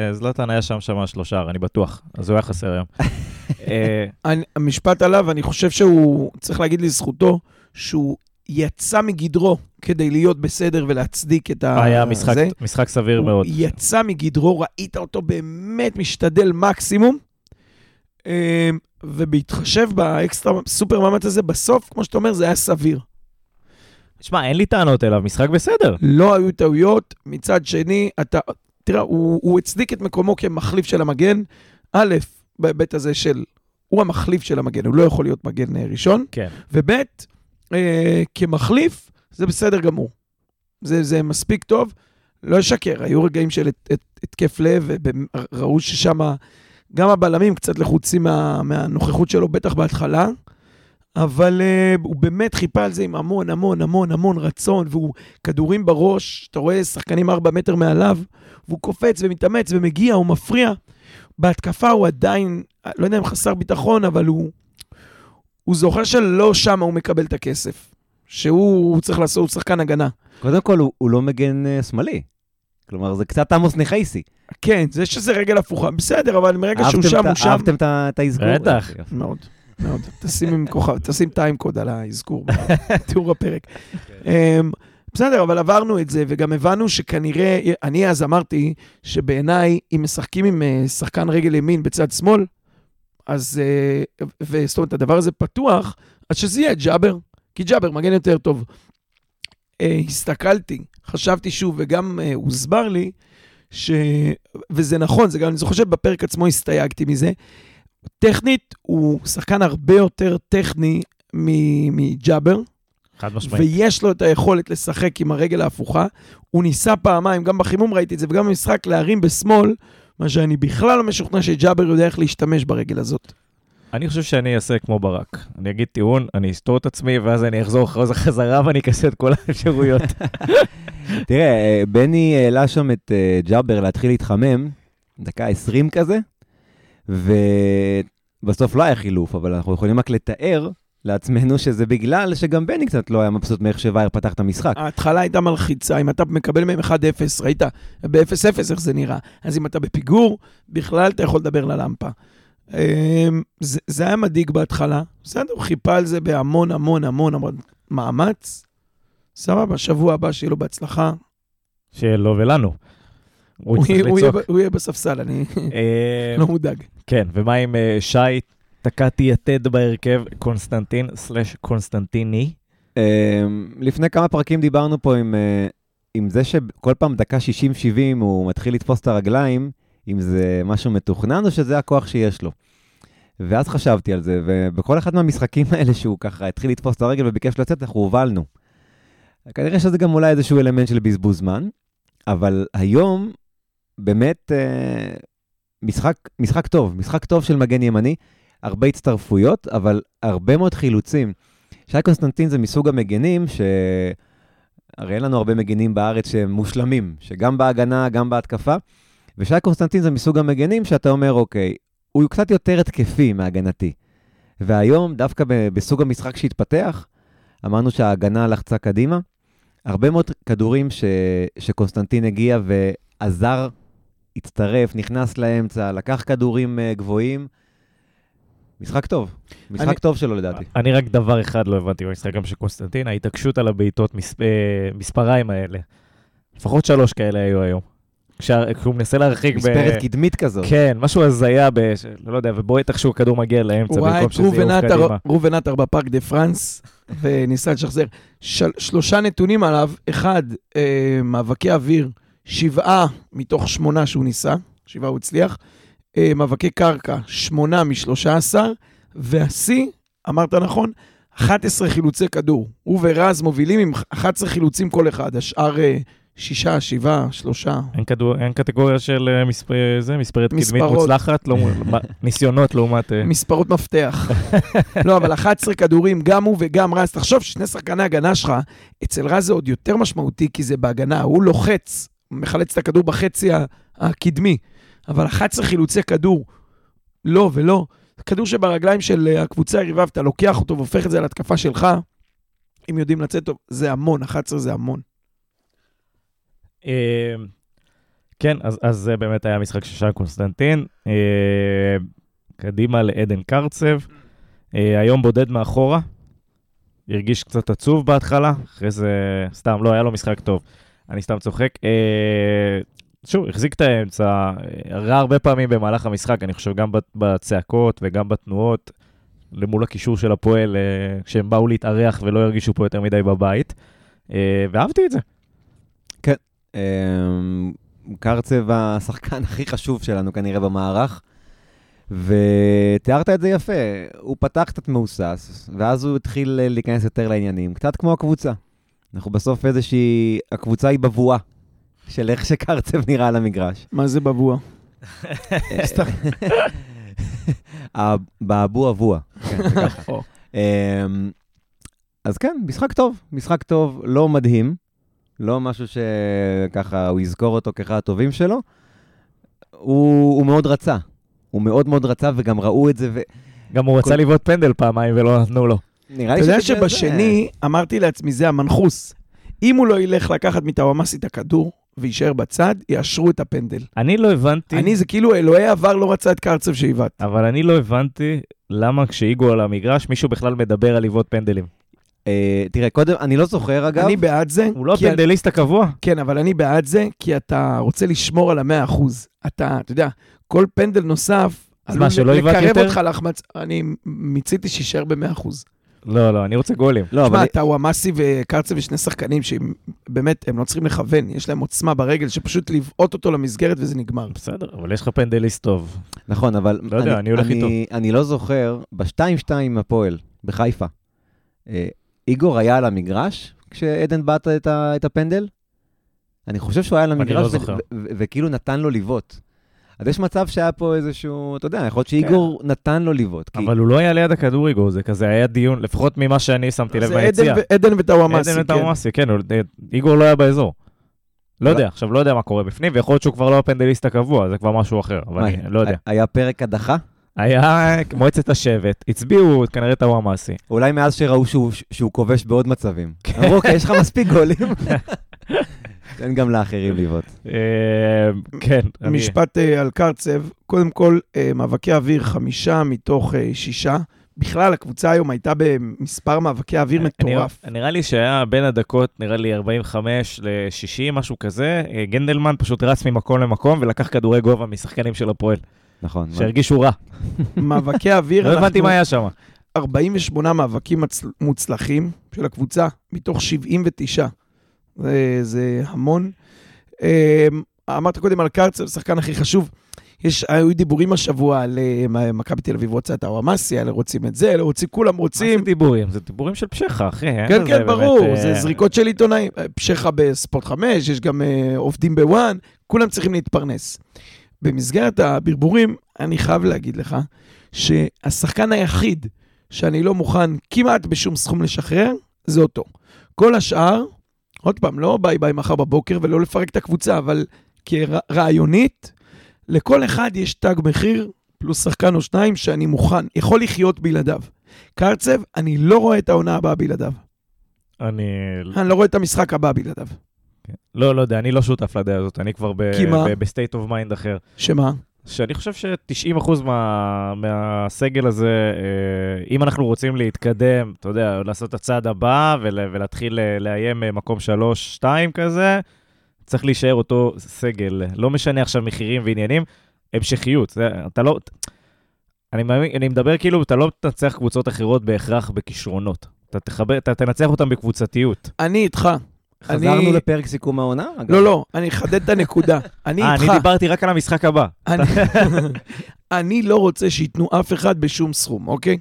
אה, זלטן היה שם שם שלושה, אני בטוח, אז הוא היה חסר היום. אני, המשפט עליו, אני חושב שהוא, צריך להגיד לזכותו, שהוא יצא מגדרו כדי להיות בסדר ולהצדיק את ה... היה משחק- זה. משחק סביר הוא מאוד. יצא מגדרו, ראית אותו באמת משתדל מקסימום. אה, ובהתחשב באקסטרה סופר מאמץ הזה, בסוף, כמו שאתה אומר, זה היה סביר. שמע, אין לי טענות אליו, משחק בסדר. לא היו טעויות. מצד שני, אתה... תראה, הוא, הוא הצדיק את מקומו כמחליף של המגן. א', בהיבט הזה של... הוא המחליף של המגן, הוא לא יכול להיות מגן אה, ראשון. כן. וב', אה, כמחליף, זה בסדר גמור. זה, זה מספיק טוב. לא אשקר, היו רגעים של הת- הת- התקף לב, וראו ששם גם הבלמים קצת לחוצים מה, מהנוכחות שלו, בטח בהתחלה, אבל אה, הוא באמת חיפה על זה עם המון, המון, המון, המון רצון, והוא כדורים בראש, אתה רואה שחקנים ארבע מטר מעליו, והוא קופץ ומתאמץ ומגיע, הוא מפריע. בהתקפה הוא עדיין, לא יודע אם חסר ביטחון, אבל הוא, הוא זוכר שלא שם הוא מקבל את הכסף. שהוא הוא צריך לעשות, הוא שחקן הגנה. קודם כל, הוא, הוא לא מגן uh, שמאלי. כלומר, זה קצת עמוס נחייסי. כן, זה שזה רגל הפוכה, בסדר, אבל מרגע שהוא שם, הוא שם. אהבתם את האזכור? בטח. מאוד, מאוד. תשים עם כוכב, תשים טיים קוד על האזכור בתיאור הפרק. אמ, בסדר, אבל עברנו את זה, וגם הבנו שכנראה, אני אז אמרתי שבעיניי, אם משחקים עם אה, שחקן רגל ימין בצד שמאל, אז, אה, וזאת אומרת, הדבר הזה פתוח, אז שזה יהיה ג'אבר, כי ג'אבר מגן יותר טוב. אה, הסתכלתי, חשבתי שוב, וגם אה, הוסבר לי, ש... וזה נכון, זה גם, אני זוכר שבפרק עצמו הסתייגתי מזה. טכנית, הוא שחקן הרבה יותר טכני מג'אבר, חד משמעית. ויש לו את היכולת לשחק עם הרגל ההפוכה. הוא ניסה פעמיים, גם בחימום ראיתי את זה, וגם במשחק להרים בשמאל, מה שאני בכלל לא משוכנע שג'אבר יודע איך להשתמש ברגל הזאת. אני חושב שאני אעשה כמו ברק. אני אגיד טיעון, אני אסתור את עצמי, ואז אני אחזור אחרי זה חזרה ואני אכסה את כל האפשרויות. תראה, אה, בני העלה שם את אה, ג'אבר להתחיל להתחמם, דקה 20 כזה, ובסוף לא היה חילוף, אבל אנחנו יכולים רק לתאר לעצמנו שזה בגלל שגם בני קצת לא היה מבסוט מאיך שווייר פתח את המשחק. ההתחלה הייתה מלחיצה, אם אתה מקבל מהם 1-0, ראית ב-0-0 איך זה נראה. אז אם אתה בפיגור, בכלל אתה יכול לדבר ללמפה. אמ, זה, זה היה מדאיג בהתחלה, בסדר, הוא חיפה על זה בהמון המון המון המון מאמץ. סבבה, שבוע הבא שיהיה לו בהצלחה. שיהיה לו ולנו. הוא הוא, הוא, יהיה, הוא יהיה בספסל, אני אה, לא מודאג. כן, ומה עם אה, שי? תקעתי יתד בהרכב, קונסטנטין slash קונסטנטיני. אמ, לפני כמה פרקים דיברנו פה עם, אה, עם זה שכל פעם דקה 60-70 הוא מתחיל לתפוס את הרגליים, אם זה משהו מתוכנן או שזה הכוח שיש לו. ואז חשבתי על זה, ובכל אחד מהמשחקים האלה שהוא ככה התחיל לתפוס את הרגל וביקש לצאת, אנחנו הובלנו. כנראה שזה גם אולי איזשהו אלמנט של בזבוז זמן, אבל היום באמת אה, משחק, משחק טוב, משחק טוב של מגן ימני, הרבה הצטרפויות, אבל הרבה מאוד חילוצים. שי קונסטנטין זה מסוג המגנים ש... אין לנו הרבה מגנים בארץ שהם מושלמים, שגם בהגנה, גם בהתקפה. ושי קונסטנטין זה מסוג המגנים שאתה אומר, אוקיי, הוא קצת יותר התקפי מהגנתי. והיום, דווקא בסוג המשחק שהתפתח, אמרנו שההגנה לחצה קדימה. הרבה מאוד כדורים ש... שקונסטנטין הגיע ועזר, הצטרף, נכנס לאמצע, לקח כדורים אה, גבוהים. משחק טוב, משחק אני- טוב שלו לדעתי. אני רק דבר אחד לא הבנתי במשחק גם של קונסטנטין, ההתעקשות על הבעיטות מס- אה, מספריים האלה. לפחות שלוש כאלה היו היום. כשה- כשהוא מנסה להרחיק ב... מספרת קדמית כזאת. כן, משהו הזיה, ב... ש- לא יודע, ובועט איכשהו הכדור מגיע לאמצע במקום שזה יעוף קדימה. ראובן עטר בפארק דה פרנס, וניסה לשחזר. של, שלושה נתונים עליו, אחד, אה, מאבקי אוויר, שבעה מתוך שמונה שהוא ניסה, שבעה הוא הצליח, אה, מאבקי קרקע, שמונה משלושה עשר, והשיא, אמרת נכון, 11 חילוצי כדור. הוא ורז מובילים עם 11 חילוצים כל אחד, השאר אה, שישה, שבעה, שלושה. אין, כדור, אין קטגוריה של אה, מספ... זה, מספרת קדמית מספרות. מוצלחת, לא, ניסיונות לעומת... אה, מספרות מפתח. לא, אבל 11 כדורים, גם הוא וגם רז. תחשוב ששני שחקני הגנה שלך, אצל רז זה עוד יותר משמעותי, כי זה בהגנה. הוא לוחץ, מחלץ את הכדור בחצי הקדמי. אבל 11 חילוצי כדור, לא ולא. כדור שברגליים של אה, הקבוצה היריבה, ואתה לוקח אותו והופך את זה להתקפה שלך, אם יודעים לצאת טוב, זה המון, 11 זה המון. אה, כן, אז, אז זה באמת היה משחק של שי קונסטנטין. אה, קדימה לעדן קרצב. אה, היום בודד מאחורה. הרגיש קצת עצוב בהתחלה, אחרי זה סתם, לא, היה לו משחק טוב. אני סתם צוחק. אה, שוב, החזיק את האמצע, אה, ראה הרבה פעמים במהלך המשחק, אני חושב גם בצעקות וגם בתנועות, למול הקישור של הפועל, אה, כשהם באו להתארח ולא הרגישו פה יותר מדי בבית. אה, ואהבתי את זה. אמ, קרצב השחקן הכי חשוב שלנו כנראה במערך, ותיארת את זה יפה, הוא פתח קצת מהוסס, ואז הוא התחיל אה, להיכנס יותר לעניינים, קצת כמו הקבוצה. אנחנו בסוף איזושהי, הקבוצה היא בבואה של איך שקרצב נראה על המגרש. מה זה בבוע? סתם. באבו אבוע. כן, ככה. אמ, אז כן, משחק טוב, משחק טוב, לא מדהים, לא משהו שככה הוא יזכור אותו כאחד הטובים שלו. הוא, הוא מאוד רצה, הוא מאוד מאוד רצה וגם ראו את זה, גם הוא רצה לבעוט פנדל פעמיים ולא נתנו לו. נראה אתה לי יודע שבגלל זה- שבשני, אמרתי לעצמי, זה המנחוס. אם הוא לא ילך לקחת מטוואמאסי את הכדור ויישאר בצד, יאשרו את הפנדל. אני לא הבנתי, אני, זה כאילו אלוהי עבר לא רצה את קרצב שעיוות. אבל אני לא הבנתי למה כשאיגו על המגרש מישהו בכלל מדבר על לבעוט פנדלים. אה, תראה, קודם, אני לא זוכר, אגב. אני בעד זה. הוא לא הפנדליסט הקבוע. כן, אבל אני בעד זה, כי אתה רוצה לשמור על המאה אחוז. אתה, אתה יודע, כל פנדל נוסף, אז מה, שלא לקרב יותר? אותך להחמצ... אני מיציתי שיישאר במאה אחוז. לא, לא, אני רוצה גולים. לא, אבל... תשמע, טאוואמאסי וקרצב ושני שחקנים שהם באמת, הם לא צריכים לכוון, יש להם עוצמה ברגל, שפשוט לבעוט אותו למסגרת וזה נגמר. בסדר, אבל יש לך פנדליסט טוב. נכון, אבל... לא יודע, אני הולך איתו. אני לא זוכר, ב-2-2 עם הפועל, בחיפה, אה, איגור היה על המגרש כשעדן בעט את, הפנדל? אני חושב שהוא היה על אני המגרש לא ו- וכאילו נתן לו לבעוט. אז יש מצב שהיה פה איזשהו, אתה יודע, יכול להיות שאיגור נתן לו לבעוט. כי- אבל הוא לא היה ליד הכדור איגו, זה כזה היה דיון, לפחות ממה שאני שמתי לב זה ביציאה. עדן ו- עדן וטאוואמאסי, עדן כן. וטאוואמאסי, כן, הוא- איגור לא היה באזור. לא אבל- יודע, עכשיו לא יודע מה קורה בפנים, ויכול להיות שהוא כבר לא הפנדליסט הקבוע, זה כבר משהו אחר, אבל אני לא יודע. היה פרק הדחה? היה מועצת השבט, הצביעו כנראה טאוואמאסי. אולי מאז שראו שהוא, שהוא כובש בעוד מצבים. אמרו, אוקיי, יש לך מספיק גולים. תן גם לאחרים לבעוט. אה, כן, משפט אה, על קרצב, קודם כל, אה, מאבקי אוויר חמישה מתוך שישה. בכלל, הקבוצה היום הייתה במספר מאבקי אוויר מטורף. אני- נראה לי שהיה בין הדקות, נראה לי 45 ל-60, משהו כזה. גנדלמן פשוט רץ ממקום למקום ולקח כדורי גובה משחקנים של הפועל, נכון. שהרגישו רע. מאבקי אוויר, לא הבנתי מה היה שם. 48 מאבקים מוצלחים של הקבוצה, מתוך 79. זה, זה המון. אה, אמרת קודם על קרצב, השחקן הכי חשוב. יש, היו דיבורים השבוע על אה, מכבי תל אביב רוצה את האוואמאסי, אלה רוצים את זה, אלה רוצים, כולם מה רוצים. זה דיבורים? זה דיבורים של פשחה, אחי. כן, כן, באמת, ברור, אה, זה זריקות של עיתונאים. פשחה בספורט 5, יש גם אה, עובדים בוואן, כולם צריכים להתפרנס. במסגרת הברבורים, אני חייב להגיד לך, שהשחקן היחיד שאני לא מוכן כמעט בשום סכום לשחרר, זה אותו. כל השאר, עוד פעם, לא bye bye מחר בבוקר ולא לפרק את הקבוצה, אבל כרעיונית, לכל אחד יש תג מחיר, פלוס שחקן או שניים שאני מוכן, יכול לחיות בלעדיו. קרצב, אני לא רואה את העונה הבאה בלעדיו. אני... אני לא רואה את המשחק הבא בלעדיו. לא, לא יודע, אני לא שותף לדעה הזאת, אני כבר כי מה? ב state of mind אחר. שמה? שאני חושב ש-90% מה, מהסגל הזה, אה, אם אנחנו רוצים להתקדם, אתה יודע, לעשות את הצעד הבא ול, ולהתחיל אה, לאיים אה, מקום 3-2 כזה, צריך להישאר אותו סגל. לא משנה עכשיו מחירים ועניינים, המשכיות. אתה לא... אני, מאמין, אני מדבר כאילו, אתה לא תנצח קבוצות אחרות בהכרח בכישרונות. אתה, תחבר, אתה תנצח אותם בקבוצתיות. אני איתך. חזרנו אני- לפרק סיכום העונה? אגב? לא, לא, אני אחדד את הנקודה. אני אה, איתך. אני דיברתי רק על המשחק הבא. אני, אני לא רוצה שייתנו אף אחד בשום סכום, אוקיי?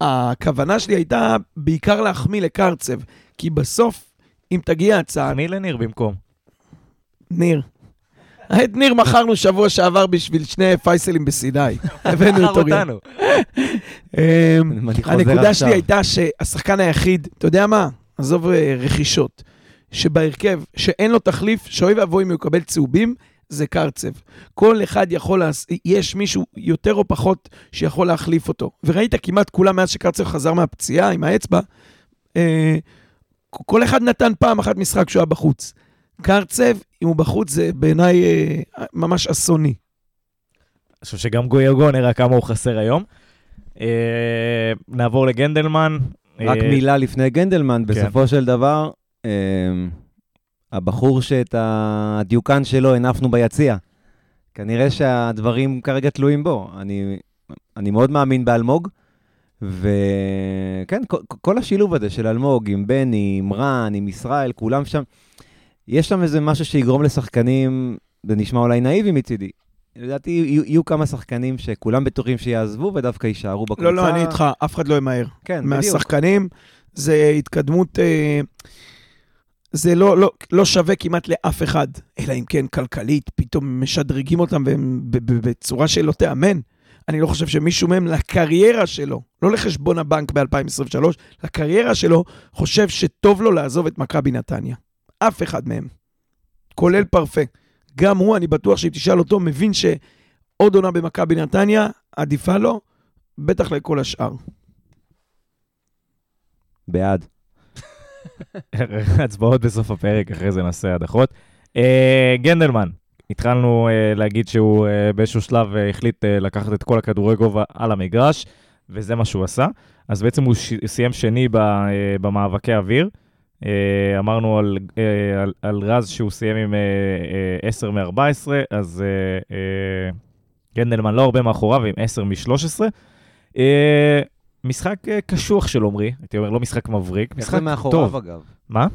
הכוונה שלי הייתה בעיקר להחמיא לקרצב, כי בסוף, אם תגיע הצעה, אני לניר במקום. ניר. את ניר מכרנו שבוע שעבר בשביל שני פייסלים בסיני. הבאנו את. אותנו. אמ, אני הנקודה. שלי הייתה שהשחקן היחיד, אתה יודע מה? עזוב אה, רכישות, שבהרכב, שאין לו תחליף, שאוי ואבוי אם הוא יקבל צהובים, זה קרצב. כל אחד יכול, לעש... יש מישהו יותר או פחות שיכול להחליף אותו. וראית כמעט כולם מאז שקרצב חזר מהפציעה עם האצבע, אה, כל אחד נתן פעם אחת משחק כשהוא היה בחוץ. קרצב, אם הוא בחוץ, זה בעיניי אה, ממש אסוני. אני חושב שגם גוירגו נראה כמה הוא חסר היום. אה, נעבור לגנדלמן. רק אה, מילה לפני גנדלמן, כן. בסופו של דבר, הבחור שאת הדיוקן שלו הנפנו ביציע, כנראה שהדברים כרגע תלויים בו. אני, אני מאוד מאמין באלמוג, וכן, כל, כל השילוב הזה של אלמוג עם בני, עם רן, עם ישראל, כולם שם, יש שם איזה משהו שיגרום לשחקנים, זה נשמע אולי נאיבי מצידי. לדעתי יהיו, יהיו כמה שחקנים שכולם בטוחים שיעזבו ודווקא יישארו בקבוצה. לא, לא, אני איתך, אף אחד לא ימהר. כן, בדיוק. מהשחקנים, זה התקדמות, אה, זה לא, לא, לא שווה כמעט לאף אחד, אלא אם כן כלכלית, פתאום משדרגים אותם והם בצורה שלא תיאמן. אני לא חושב שמישהו מהם לקריירה שלו, לא לחשבון הבנק ב-2023, לקריירה שלו, חושב שטוב לו לעזוב את מכבי נתניה. אף אחד מהם. כולל פרפה. גם הוא, אני בטוח שאם תשאל אותו, מבין שעוד עונה במכבי נתניה עדיפה לו בטח לכל השאר. בעד. הצבעות בסוף הפרק, אחרי זה נעשה הדחות. אה, גנדלמן, התחלנו אה, להגיד שהוא אה, באיזשהו שלב החליט לקחת את כל הכדורי גובה על המגרש, וזה מה שהוא עשה. אז בעצם הוא. סיים שני במאבקי אוויר. אמרנו על, על, על רז שהוא סיים עם אה, אה, 10 מ-14, אז גנדלמן לא הרבה מאחוריו, עם 10 מ-13. משחק אה, קשוח של עומרי, הייתי אומר, לא משחק מבריק, איך משחק זה מאחוריו, טוב. אגב? מה?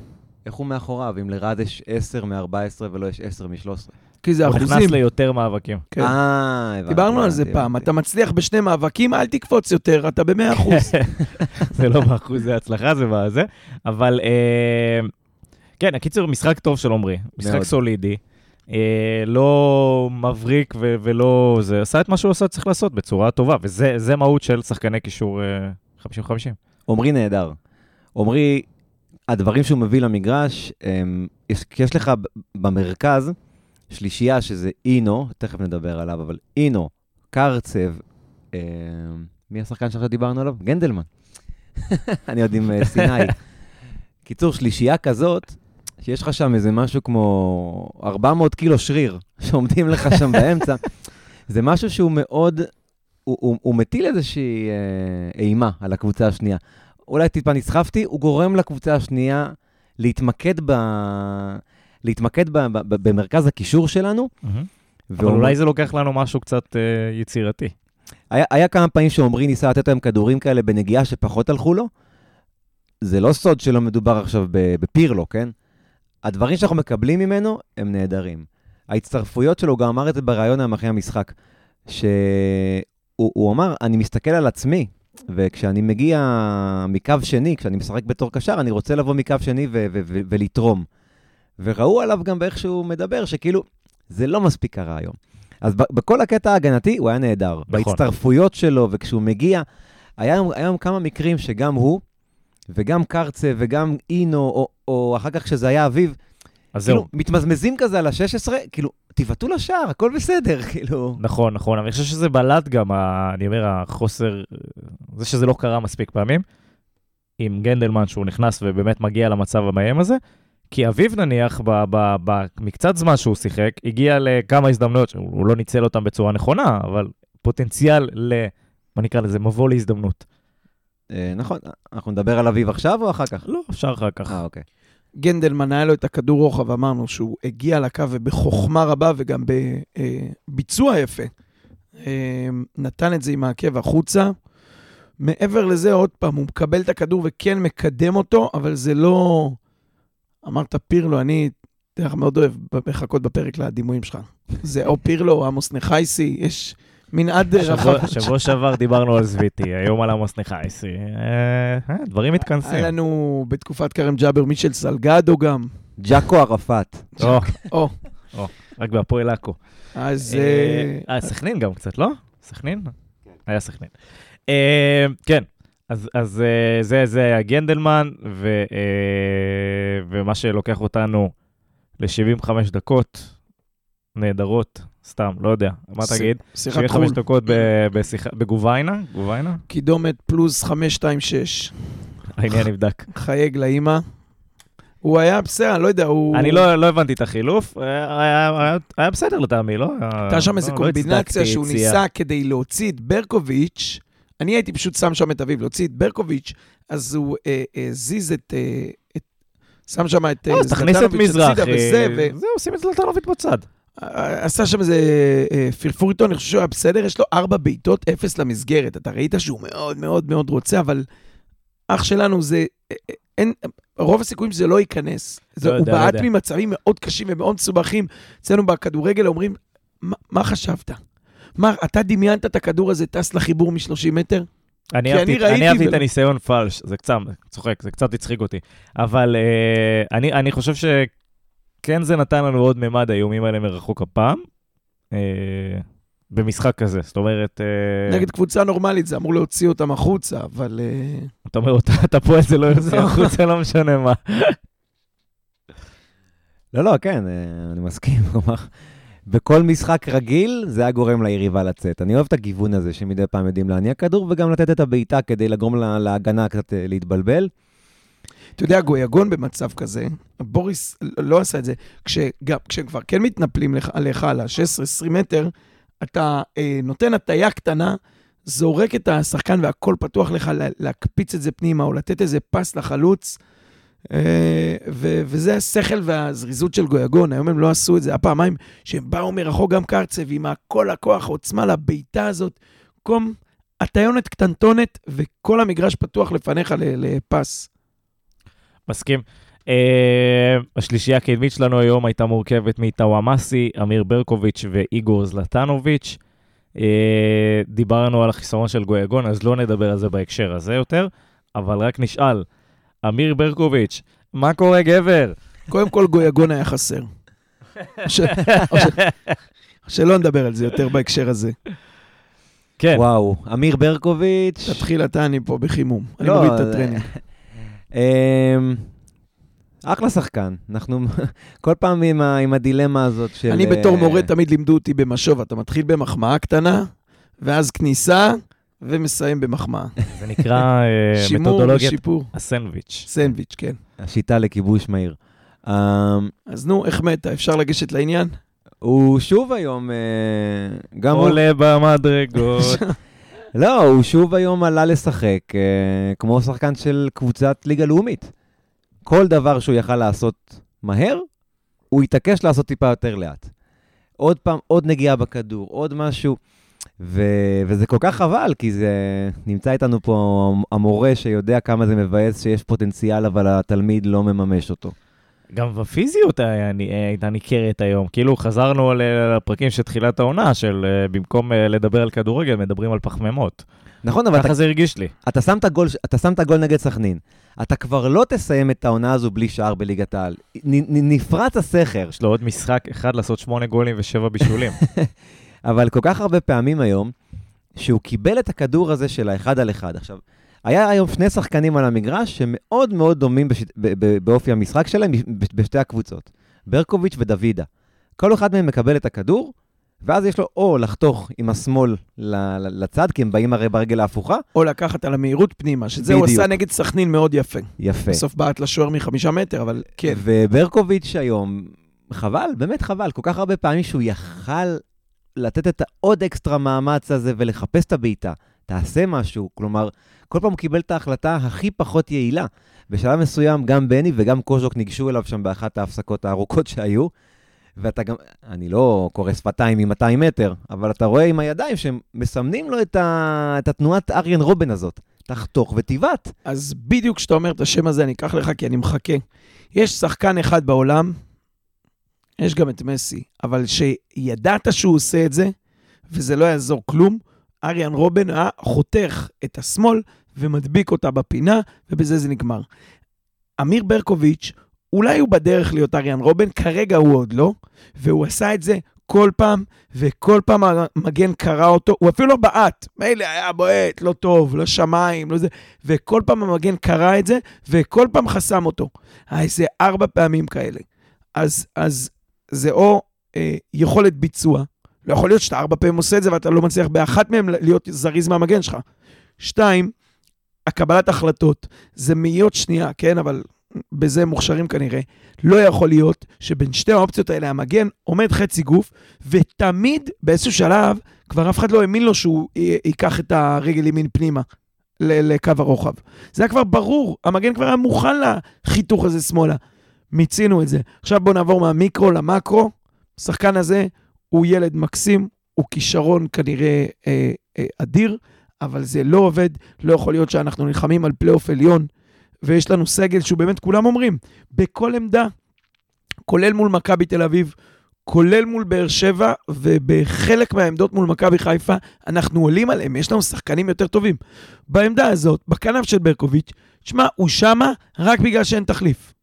איך הוא מאחוריו, אם לרד יש 10 מ-14 ולא יש 10 מ-13? כי זה הוא אחוזים. נכנס ליותר מאבקים. כן. אה, הבנתי. דיברנו על זה פעם. אתה מצליח בשני מאבקים, אל תקפוץ יותר, אתה במאה אחוז. זה לא באחוזי הצלחה, זה בזה. אבל אה, כן, הקיצור, משחק טוב של עומרי. משחק. סולידי. אה, לא מבריק ו- ולא... זה עשה את מה שהוא עשה, צריך לעשות בצורה טובה, וזה זה מהות של שחקני קישור אה, 50-50. עמרי נהדר. עמרי, הדברים שהוא מביא למגרש, הם, יש, יש לך במרכז שלישייה שזה אינו, תכף נדבר עליו, אבל אינו, קרצב, אה, מי השחקן שעכשיו דיברנו עליו? גנדלמן. אני עוד עם אה, סיני. קיצור, שלישייה כזאת, שיש לך שם איזה משהו כמו 400 קילו שריר שעומדים לך שם באמצע, זה משהו שהוא מאוד, הוא, הוא, הוא מטיל איזושהי אה, אימה על הקבוצה השנייה. אולי טיפה נסחפתי, הוא גורם לקבוצה השנייה להתמקד, ב... להתמקד ב... ב... ב... במרכז הקישור שלנו. אבל אולי זה לוקח לנו משהו קצת אה, יצירתי. היה, היה כמה פעמים שעמרי ניסה לתת להם כדורים כאלה בנגיעה שפחות הלכו לו. זה לא סוד שלא מדובר עכשיו בפירלו, כן? הדברים שאנחנו מקבלים ממנו הם נהדרים. ההצטרפויות שלו, הוא גם אמר את זה בריאיון היום אחרי המשחק, שהוא הוא אמר, אני מסתכל על עצמי, וכשאני מגיע מקו שני, כשאני משחק בתור קשר, אני רוצה לבוא מקו שני ו- ו- ו- ולתרום. וראו עליו גם באיך שהוא מדבר, שכאילו, זה לא מספיק קרה היום. אז ב- בכל הקטע ההגנתי הוא היה נהדר. נכון. בהצטרפויות שלו, וכשהוא מגיע, היה היום כמה מקרים שגם הוא, וגם קרצה, וגם אינו, או, או אחר כך כשזה היה אביב, אז זהו. כאילו, מתמזמזים כזה על ה-16, כאילו, תבעטו לשער, הכל בסדר, כאילו. נכון, נכון, אבל אני חושב שזה בלט גם, ה- אני אומר, החוסר, זה שזה לא קרה מספיק פעמים, עם גנדלמן שהוא נכנס ובאמת מגיע למצב המאיים הזה, כי אביב נניח, במקצת זמן שהוא שיחק, הגיע לכמה הזדמנויות, שהוא לא ניצל אותן בצורה נכונה, אבל פוטנציאל ל... מה נקרא לזה? מבוא להזדמנות. אה, נכון, אנחנו נדבר על אביב עכשיו או אחר כך? לא, אפשר אחר כך. אה, אוקיי. גנדלמן היה לו את הכדור רוחב, אמרנו שהוא הגיע לקו ובחוכמה רבה וגם בביצוע יפה. אה, נתן את זה עם העקב החוצה. מעבר לזה, עוד פעם, הוא מקבל את הכדור וכן מקדם אותו, אבל זה לא... אמרת פירלו, אני, דרך מאוד אוהב לחכות בפרק לדימויים שלך. זה או פירלו או עמוס נחייסי, יש מנעד רחב. שבוע- שעבר דיברנו על זוויטי, היום על עמוס נחייסי. אה, אה, דברים מתכנסים. היה לנו בתקופת כרם ג'אבר מישל סלגדו גם. ג'אקו ערפאת. או, או, רק בהפועל עכו. אז... אה, אה, אה, סכנין גם קצת, לא? סכנין? היה סכנין. אה, כן, אז, אז אה, זה, זה היה גנדלמן, ו, אה, ומה שלוקח אותנו ל-75 דקות נהדרות, סתם, לא יודע, מה ש- תגיד? שיחת 75 חו"ל. דקות ב- בשיחה- בגוביינה? גוביינה? קידומת פלוס 526. העניין נבדק. חייג לאימא. הוא היה בסדר, אני לא יודע, הוא... אני לא, לא הבנתי את החילוף, היה, היה, היה, היה בסדר לטעמי, לא? הייתה שם איזו לא, לא קומבינציה הצדקתי שהוא. ניסה כדי להוציא את ברקוביץ', אני הייתי פשוט שם שם את אביב, להוציא את ברקוביץ', אז הוא אה, אה, זיז את... אה, את שם שם את אה, לא, אז תכניס את זלטנוביץ' הצידה מזרחי, וזה, ו- זהו, שים את זלטנוביץ' בצד. עשה שם איזה אה, פרפור איתו, אני חושב שהוא היה בסדר, יש לו ארבע בעיטות, אפס למסגרת. אתה ראית שהוא מאוד מאוד מאוד רוצה, אבל אח שלנו זה... אה, אה, אין, רוב הסיכויים שזה לא ייכנס. זה, לא הוא יודע, לא בעט. ממצבים מאוד קשים ומאוד מסובכים. אצלנו בכדורגל אומרים, "מה- מה חשבת? מה, אתה דמיינת את הכדור הזה טס לחיבור מ-30 מטר? אני אהבתי, אני אהבתי את ולא- הניסיון פלש, זה קצת, צוחק, זה קצת הצחיק אותי. אבל אה, אני, אני חושב שכן זה נתן לנו עוד ממד האיומים האלה מרחוק הפעם, אה, במשחק כזה. זאת אומרת, אה, נגד קבוצה נורמלית, זה אמור להוציא אותם החוצה, אבל... אה, אתה אומר, "אותה- את הפועל זה לא יוצא החוצה, לא משנה מה. לא, לא, כן, אני מסכים. כלומר, בכל משחק רגיל, זה היה גורם ליריבה לצאת. אני אוהב את הגיוון הזה, שמדי פעם יודעים להניע כדור, וגם לתת את הבעיטה כדי לגרום לה- להגנה קצת להתבלבל. אתה יודע, גויגון במצב כזה, בוריס לא עשה את זה, כשגם, כשכבר כן מתנפלים לך, עליך על ה-16-20 מטר, אתה אה, נותן הטיה קטנה, זורק את השחקן והכל פתוח לך לה, להקפיץ את זה פנימה, או לתת איזה פס לחלוץ, אה, ו, וזה השכל והזריזות של גויגון. היום הם לא עשו את זה, הפעמיים שהם באו מרחוק גם קרצב, עם כל הכוח, העוצמה לבעיטה הזאת, קום הטיונת קטנטונת, וכל המגרש פתוח לפניך לפס. מסכים. Uh, השלישייה הקדמית שלנו היום הייתה מורכבת מטאוואמאסי, אמיר ברקוביץ' ואיגור זלטנוביץ'. Uh, דיברנו על החיסרון של גויגון, אז לא נדבר על זה בהקשר הזה יותר, אבל רק נשאל, אמיר ברקוביץ', מה קורה גבר? קודם כל, גויגון היה חסר. ש- ש- שלא נדבר על זה יותר בהקשר הזה. כן, וואו, אמיר ברקוביץ'. תתחיל אתה, אני פה בחימום. אני לא, מוריד את הטרנינג. אמ, אחלה שחקן. אנחנו כל פעם עם, ה, עם הדילמה הזאת של... אני בתור אה, מורה תמיד לימדו אותי במשוב, אתה מתחיל במחמאה קטנה, ואז כניסה, ומסיים במחמאה. זה נקרא אה, שימור מתודולוגיית ושיפור. הסנדוויץ'. סנדוויץ', כן. השיטה לכיבוש מהיר. אמ, אז נו, איך מתה? אפשר לגשת לעניין? הוא שוב היום, אה, גם הוא... עולה במדרגות. לא, הוא שוב היום עלה לשחק אה, כמו שחקן של קבוצת ליגה לאומית. כל דבר שהוא יכל לעשות מהר, הוא התעקש לעשות טיפה יותר לאט. עוד פעם, עוד נגיעה בכדור, עוד משהו. ו... וזה כל כך חבל, כי זה... נמצא איתנו פה המורה שיודע כמה זה מבאס שיש פוטנציאל, אבל התלמיד לא מממש אותו. גם בפיזיות הייתה ניכרת היום. כאילו חזרנו לפרקים של תחילת העונה, של אה, במקום אה, לדבר על כדורגל, מדברים על פחמימות. נכון, אבל ככה זה הרגיש לי. אתה, שם את הגול, אתה שם את הגול נגד סכנין. אתה כבר לא תסיים את העונה הזו בלי שער בליגת העל. נפרץ הסכר. יש לו עוד משחק אחד לעשות שמונה גולים ושבע בישולים. אבל כל כך הרבה פעמים היום, שהוא קיבל את הכדור הזה של האחד על אחד. עכשיו, היה היום שני שחקנים על המגרש שמאוד מאוד דומים בש... ב- ב- באופי המשחק שלהם בשתי הקבוצות, ברקוביץ' ודוידה. כל אחד מהם מקבל את הכדור, ואז יש לו או לחתוך עם השמאל לצד, כי הם באים הרי ברגל ההפוכה, או לקחת על המהירות פנימה, שזה הוא בדיוק. עשה נגד סכנין מאוד יפה. יפה. בסוף בעט לשוער מחמישה מטר, אבל כן. וברקוביץ' היום, חבל, באמת חבל, כל כך הרבה פעמים שהוא יכל לתת את העוד אקסטרה מאמץ הזה ולחפש את הבעיטה. תעשה משהו, כלומר, כל פעם הוא קיבל את ההחלטה הכי פחות יעילה. בשלב מסוים גם בני וגם קוז'וק ניגשו אליו שם באחת ההפסקות הארוכות שהיו, ואתה גם, אני לא קורא שפתיים מ-200 מטר, אבל אתה רואה עם הידיים שהם מסמנים לו את, ה... את התנועת אריאן רובן הזאת. תחתוך ותבעט. אז בדיוק כשאתה אומר את השם הזה, אני אקח לך כי אני מחכה. יש שחקן אחד בעולם, יש גם את מסי, אבל שידעת שהוא עושה את זה, וזה לא יעזור כלום, אריאן רובן היה חותך את השמאל ומדביק אותה בפינה, ובזה זה נגמר. אמיר ברקוביץ', אולי הוא בדרך להיות אריאן רובן, כרגע הוא עוד לא, והוא עשה את זה כל פעם, וכל פעם המגן קרא אותו, הוא אפילו לא בעט, מילא היה בועט, לא טוב, לא שמיים, לא זה, וכל פעם המגן קרא את זה, וכל פעם חסם אותו. איזה ארבע פעמים כאלה. אז, אז זה או אה, יכולת ביצוע, לא יכול להיות שאתה ארבע פעמים עושה את זה ואתה לא מצליח באחת מהן להיות זריז מהמגן שלך. שתיים, הקבלת החלטות, זה מאיות שנייה, כן? אבל בזה הם מוכשרים כנראה. לא יכול להיות שבין שתי האופציות האלה המגן עומד חצי גוף, ותמיד באיזשהו שלב כבר אף אחד לא האמין לו שהוא י- ייקח את הרגל ימין פנימה לקו הרוחב. זה היה כבר ברור, המגן כבר היה מוכן לחיתוך הזה שמאלה. מיצינו את זה. עכשיו בואו נעבור מהמיקרו למקרו. השחקן הזה הוא ילד מקסים, הוא כישרון כנראה אה, אה, אדיר, אבל זה לא עובד. לא יכול להיות שאנחנו נלחמים על פלייאוף עליון, ויש לנו סגל שהוא באמת, כולם אומרים, בכל עמדה, כולל מול מכבי תל אביב, כולל מול באר שבע, ובחלק מהעמדות מול מכבי חיפה, אנחנו עולים עליהם, יש לנו שחקנים יותר טובים. בעמדה הזאת, בכנף של ברקוביץ', תשמע, הוא שמה רק בגלל שאין תחליף.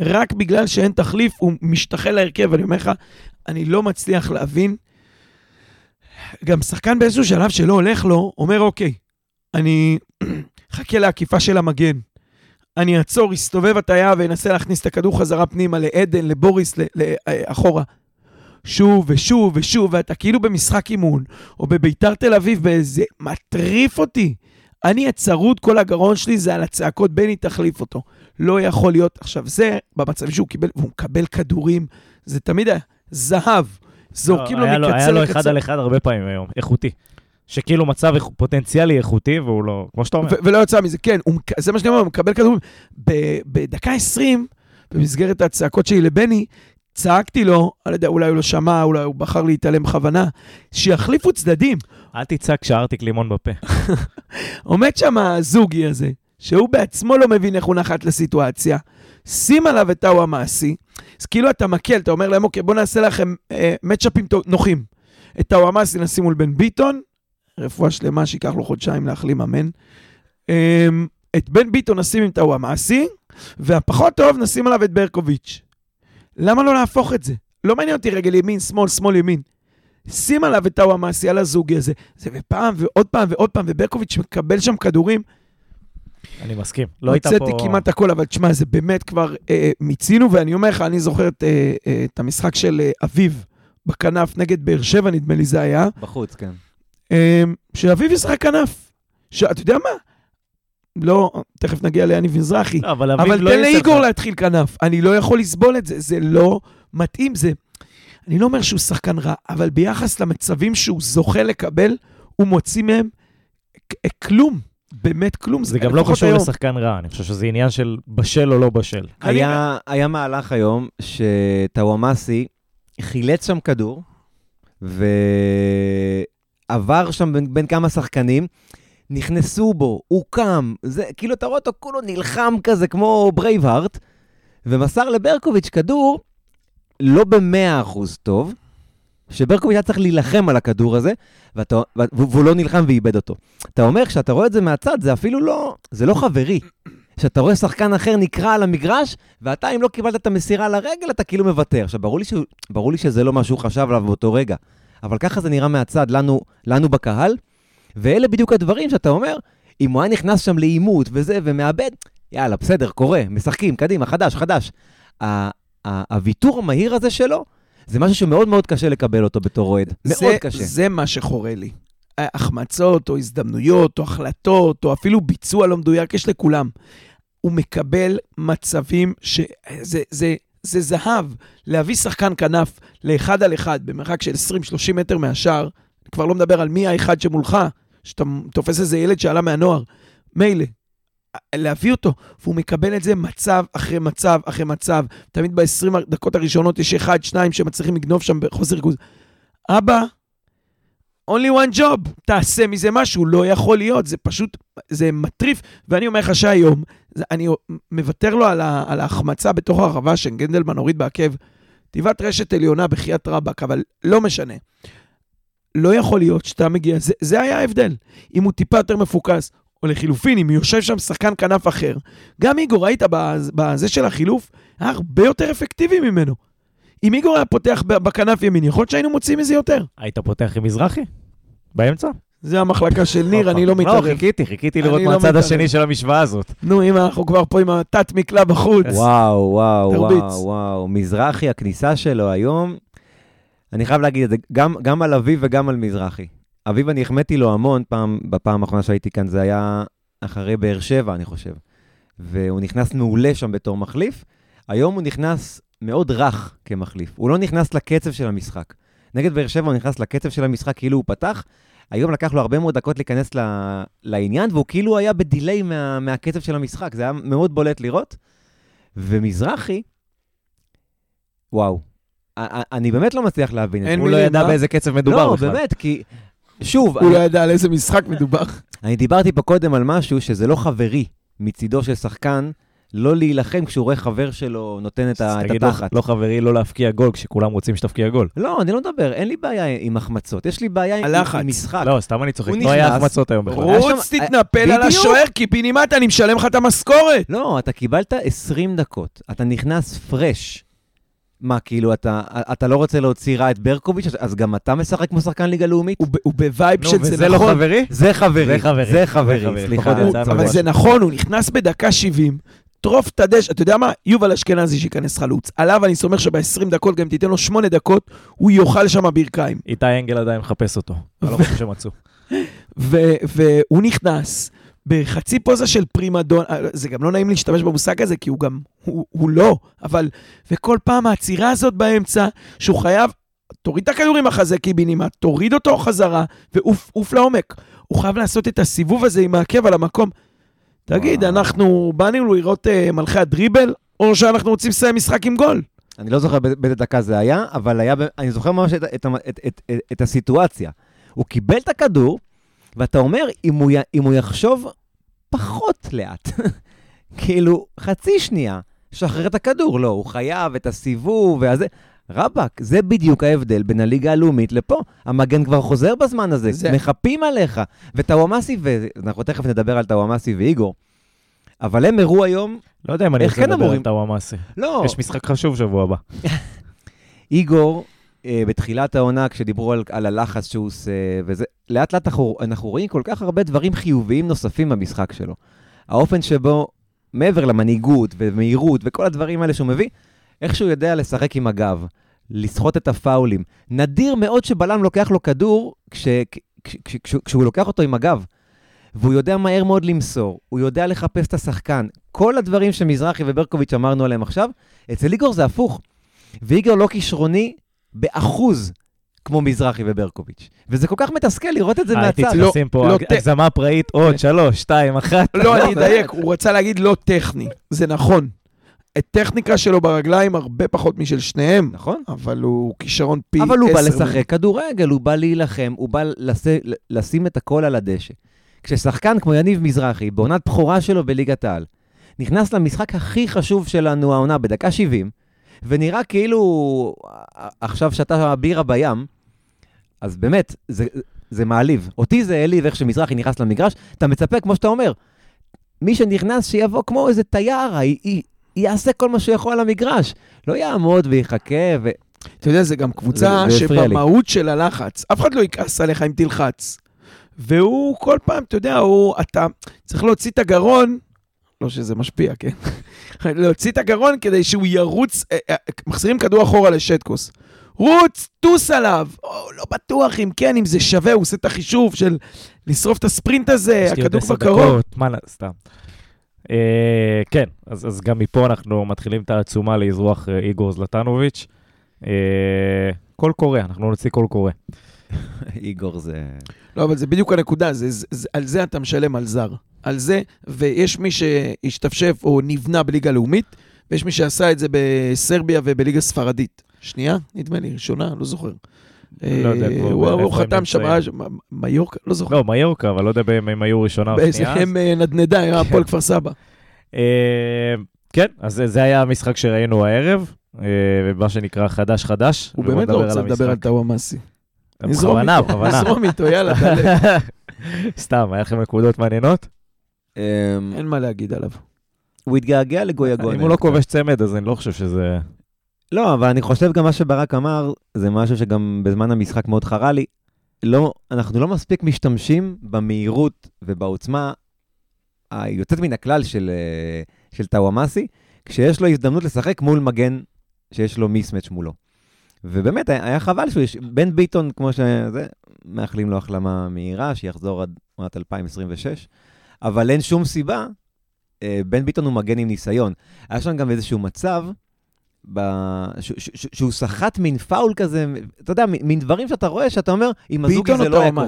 רק בגלל שאין תחליף, הוא משתחל להרכב, אני אומר לך, אני לא מצליח להבין. גם שחקן באיזשהו שלב שלא הולך לו, אומר, אוקיי, אני חכה לעקיפה של המגן. אני אעצור, אסתובב הטיה ואנסה להכניס את הכדור חזרה פנימה לעדן, לבוריס, ל- ל- אחורה. שוב ושוב ושוב, ואתה כאילו במשחק אימון, או בביתר תל אביב באיזה... מטריף אותי. אני הצרוד, כל הגרון שלי זה על הצעקות, בני תחליף אותו. לא יכול להיות. עכשיו, זה במצב שהוא קיבל, והוא מקבל כדורים, זה תמיד היה זהב. זורקים לו לא, לו- מקצה היה לו לקצה. אחד על אחד הרבה פעמים היום, איכותי. שכאילו מצב פוטנציאלי איכותי, והוא לא, כמו שאתה אומר. ולא יצא מזה, כן, הוא, זה מה שאני אומר, הוא מקבל כדורים. בדקה 20, במסגרת הצעקות שלי לבני, צעקתי לו, אני לא יודע, אולי הוא לא שמע, אולי הוא בחר להתעלם בכוונה, שיחליפו צדדים. אל תצעק כשארטיק לימון בפה. עומד שם הזוגי הזה, שהוא בעצמו לא מבין איך הוא נחת לסיטואציה, שים עליו את ההוא המעשי, אז כאילו אתה מקל, אתה אומר להם, אוקיי, בואו נעשה לכם אה, מצ'אפים נוחים. את ההוא המעשי נשים מול בן ביטון, רפואה שלמה, שייקח לו חודשיים להחלים, אמן. אה, את בן ביטון נשים עם טאו המעשי, והפחות טוב נשים עליו את ברקוביץ'. למה לא להפוך את זה? לא מעניין אותי רגל ימין, שמאל, שמאל, ימין. שים עליו את טאו המעשי על הזוגי הזה. זה ופעם ועוד פעם ועוד פעם, וברקוביץ' מקבל שם כדורים. אני מסכים. לא הייתה פה... הוצאתי כמעט הכל, אבל תשמע, זה באמת כבר אה, מיצינו, ואני אומר לך, אני זוכר את, אה, אה, את המשחק של אה, אביב בכנף נגד באר שבע, נדמה לי זה היה, בחוץ, כן. אה, שאביב ישחק כנף. שאתה יודע מה? לא, תכף נגיע ליניב מזרחי. לא, אבל אביב אבל לא תן לאיגור לך- להתחיל כנף. אני לא יכול לסבול את זה, זה לא מתאים. זה... אני לא אומר שהוא שחקן רע, אבל ביחס למצבים שהוא זוכה לקבל, הוא מוציא מהם כ- כלום. באמת כלום. זה גם לא קשור היום. לשחקן רע, אני חושב שזה עניין של בשל או לא בשל. היה, היה מהלך היום שטוואמאסי חילץ שם כדור, ועבר שם בין, בין כמה שחקנים, נכנסו בו, הוא קם, זה, כאילו אתה רואה אותו כולו נלחם כזה כמו ברייבהארט, ומסר לברקוביץ' כדור לא במאה אחוז טוב, שברקוביץ' היה צריך להילחם על הכדור הזה, ואתה, והוא לא נלחם ואיבד אותו. אתה אומר, כשאתה רואה את זה מהצד, זה אפילו לא, זה לא חברי. כשאתה רואה שחקן אחר נקרע על המגרש, ואתה, אם לא קיבלת את המסירה לרגל, אתה כאילו מוותר. עכשיו, ברור לי, שהוא, ברור לי שזה לא מה שהוא חשב עליו באותו רגע, אבל ככה זה נראה מהצד, לנו, לנו בקהל, ואלה בדיוק הדברים שאתה אומר, אם הוא היה נכנס שם לעימות וזה, ומאבד, יאללה, בסדר, קורה, משחקים, קדימה, חדש, חדש. הוויתור המהיר הזה שלו, זה משהו שמאוד מאוד קשה לקבל אותו בתור אוהד. מאוד קשה. זה מה שחורה לי. החמצות, או הזדמנויות, או החלטות, או אפילו ביצוע לא מדויק, יש לכולם. הוא מקבל מצבים שזה זה, זה זהב. להביא שחקן כנף לאחד על אחד במרחק של 20-30 מטר מהשאר, אני כבר לא מדבר על מי האחד שמולך, שאתה תופס איזה ילד שעלה מהנוער, מילא. להביא אותו, והוא מקבל את זה מצב אחרי מצב אחרי מצב. תמיד ב-20 דקות הראשונות יש אחד, שניים שמצליחים לגנוב שם בחוסר ריכוז. אבא, only one job, תעשה מזה משהו, לא יכול להיות, זה פשוט, זה מטריף. ואני אומר לך שהיום, אני מוותר לו על, ה, על ההחמצה בתוך הרחבה שגנדלמן הוריד בעקב. תיבת רשת עליונה בחייאת רבאק, אבל לא משנה. לא יכול להיות שאתה מגיע, זה, זה היה ההבדל. אם הוא טיפה יותר מפוקס, או לחילופין, אם יושב שם שחקן כנף אחר, גם איגור, ראית בז- בזה של החילוף, היה הרבה יותר אפקטיבי ממנו. אם איגור היה פותח ב- בכנף ימין, יכול להיות שהיינו מוצאים מזה יותר. היית פותח עם מזרחי? באמצע? זה המחלקה של ניר, אני לא מתערב. לא, חיכיתי, חיכיתי לראות לא מהצד. השני של המשוואה הזאת. נו, אם אנחנו כבר פה עם התת מקלע בחוץ. וואו, וואו. וואו, וואו. מזרחי, הכניסה שלו היום, אני חייב להגיד את זה, גם, גם על אביב וגם על מזרחי. אביב, אני החמאתי לו המון פעם, בפעם האחרונה שהייתי כאן, זה היה אחרי באר שבע, אני חושב. והוא נכנס מעולה שם בתור מחליף. היום הוא נכנס מאוד רך כמחליף. הוא לא נכנס לקצב של המשחק. נגד באר שבע הוא נכנס לקצב של המשחק כאילו הוא פתח. היום לקח לו הרבה מאוד דקות להיכנס ל... לעניין, והוא כאילו היה בדיליי מה... מהקצב של המשחק. זה היה מאוד בולט לראות. ומזרחי, וואו, אני באמת לא מצליח להבין את זה. הוא לא ידע אה? באיזה קצב מדובר לא, בכלל. באמת, כי... שוב, הוא לא ידע על איזה משחק מדובר. אני דיברתי פה קודם על משהו שזה לא חברי מצידו של שחקן, לא להילחם כשהוא רואה חבר שלו נותן את, התחת. לא חברי, לא להבקיע גול כשכולם רוצים שתבקיע גול. לא, אני לא מדבר, אין לי בעיה עם החמצות, יש לי בעיה עם, משחק. לא, סתם אני צוחק, לא היה החמצות היום בכלל. רוץ, תתנפל על. השוער, קיבינימט, אני משלם לך את המשכורת. לא, אתה קיבלת 20 דקות, אתה נכנס fresh. מה, כאילו, אתה, אתה לא רוצה להוציא רע את ברקוביץ', אז- גם אתה משחק כמו שחקן ליגה לאומית? הוא ב- הוא ב vibe של וזה זה לא נכון. חברי? זה חברי, זה חברי. זה חברי, זה חברי. סליחה. הוא- אבל. זה נכון, הוא נכנס בדקה 70, יטרוף את הדשא, אתה יודע מה? יובל אשכנזי שייכנס חלוץ. עליו אני סומך שב-20 דקות, גם תיתן לו 8 דקות, הוא יאכל שם ברכיים. איתי אנגל עדיין מחפש אותו. אני לא חושב שמצאו. והוא נכנס בחצי פוזה של פרימדון, אה, זה גם לא נעים להשתמש במושג הזה, כי הוא גם, הוא, הוא לא, אבל, וכל פעם העצירה הזאת באמצע, שהוא חייב, תוריד את הכדור עם החזה קיבינימט, תוריד אותו חזרה, ועוף עוף לעומק. הוא חייב לעשות את הסיבוב הזה עם העקב על המקום. תגיד, וואו. אנחנו באנו לראות uh, מלכי הדריבל, או שאנחנו רוצים לסיים משחק עם גול? אני לא זוכר באיזה דקה זה היה, אבל היה, אני זוכר ממש את, את, את, את, את, את הסיטואציה. הוא קיבל את הכדור, ואתה אומר, אם הוא, י, אם הוא יחשוב פחות לאט, כאילו, חצי שנייה, שחרר את הכדור. לא, הוא חייב את הסיבוב והזה. רבאק, זה בדיוק ההבדל בין הליגה הלאומית לפה. המגן כבר חוזר בזמן הזה, זה- מחפים עליך. וטוואמאסי, ואנחנו תכף נדבר על טוואמאסי ואיגור, אבל הם הראו היום, לא יודע אם אני רוצה כן לדבר על? טאוואמאסי. לא, יש משחק חשוב שבוע הבא. איגור, בתחילת העונה, כשדיברו על, על הלחץ שהוא עושה, וזה, לאט לאט אנחנו, אנחנו רואים כל כך הרבה דברים חיוביים נוספים במשחק שלו. האופן שבו, מעבר למנהיגות ומהירות וכל הדברים האלה שהוא מביא, איך שהוא יודע לשחק עם הגב, לסחוט את הפאולים. נדיר מאוד שבלם לוקח לו כדור כש, כש, כש, כש, כשהוא לוקח אותו עם הגב. והוא יודע מהר מאוד למסור, הוא יודע לחפש את השחקן. כל הדברים שמזרחי וברקוביץ' אמרנו עליהם עכשיו, אצל איגור זה הפוך. ואיגור לא כישרוני באחוז כמו מזרחי וברקוביץ'. וזה כל כך מתסכל לראות את זה הייתי מהצד. צריך לא, לשים פה לא, הגזמה פראית, עוד שלוש, שתיים, אחת. לא, אני. אדייק, הוא רצה להגיד לא טכני, זה נכון. הטכניקה שלו ברגליים הרבה פחות משל שניהם, נכון? אבל הוא כישרון פי עשר. אבל הוא בא לשחק כדורגל, הוא בא להילחם, הוא בא. לשים את הכל על הדשא. כששחקן כמו יניב מזרחי, בעונת בכורה שלו בליגת העל, נכנס למשחק הכי חשוב שלנו העונה בדקה 70, ונראה כאילו עכשיו שתה בירה בים, אז באמת, זה, זה מעליב. אותי זה העליב איך שמזרחי נכנס למגרש, אתה מצפה, כמו שאתה אומר, מי שנכנס שיבוא כמו איזה תייר, י- י- יעשה כל מה שהוא יכול על המגרש. לא יעמוד ויחכה ו... אתה יודע, זה גם קבוצה זה- זה. שבמהות של הלחץ, אף אחד לא יכעס עליך אם תלחץ. והוא כל פעם, אתה יודע, הוא, אתה צריך להוציא את הגרון, לא שזה משפיע, כן? להוציא את הגרון כדי שהוא ירוץ, אה, אה, מחזירים כדור אחורה לשטקוס. רוץ, טוס עליו. או, לא בטוח אם כן, אם זה שווה, הוא עושה את החישוב של לשרוף את הספרינט הזה, הכדור כבר קרוב. מה, סתם. אה, כן, אז אז גם מפה אנחנו מתחילים את העצומה לאזרוח אה, איגור זלטנוביץ'. אה, קול קורא, אנחנו נוציא קול קורא. איגור זה... לא, אבל זה בדיוק הנקודה, זה, זה, זה, על זה אתה משלם על זר. על זה, ויש מי שהשתפשף או נבנה בליגה לאומית, ויש מי שעשה את זה בסרביה ובליגה ספרדית. שנייה, נדמה לי, ראשונה, לא זוכר. לא יודע אה, הוא, חתם שם. מ- מיורקה, לא זוכר. לא, מיורקה, אבל לא יודע אם הם היו ראשונה או שנייה. הם אה, נדנדה, היה כן. הפועל כפר סבא. אה, כן, אז זה- היה המשחק שראינו הערב, אה, מה שנקרא חדש חדש. הוא באמת לא רוצה לדבר על. טאוואמאסי. בכוונה. נזרום איתו, יאללה, תעלה. סתם, היה לכם נקודות מעניינות? אמ, אין מה להגיד עליו. הוא התגעגע לגויגון. אם הוא לא כובש צמד, אז אני לא חושב שזה... לא, אבל אני חושב גם מה שברק אמר, זה משהו שגם בזמן המשחק מאוד חרה לי. לא, אנחנו לא מספיק משתמשים במהירות ובעוצמה היוצאת מן הכלל של, אה, של טאוואמאסי, כשיש לו הזדמנות לשחק מול מגן שיש לו מיסמץ' מולו. ובאמת, היה, היה חבל שהוא יש... בן ביטון, כמו שזה, מאחלים לו החלמה מהירה, שיחזור עד עונת 2026, אבל אין שום סיבה. אה, בן ביטון הוא מגן עם ניסיון. היה שם גם איזשהו מצב, ב... ש... ש... ש... שהוא סחט מין פאול כזה, אתה יודע, מין- דברים שאתה רואה, שאתה אומר, עם הזוגי ביטון זה או לא היה קורה.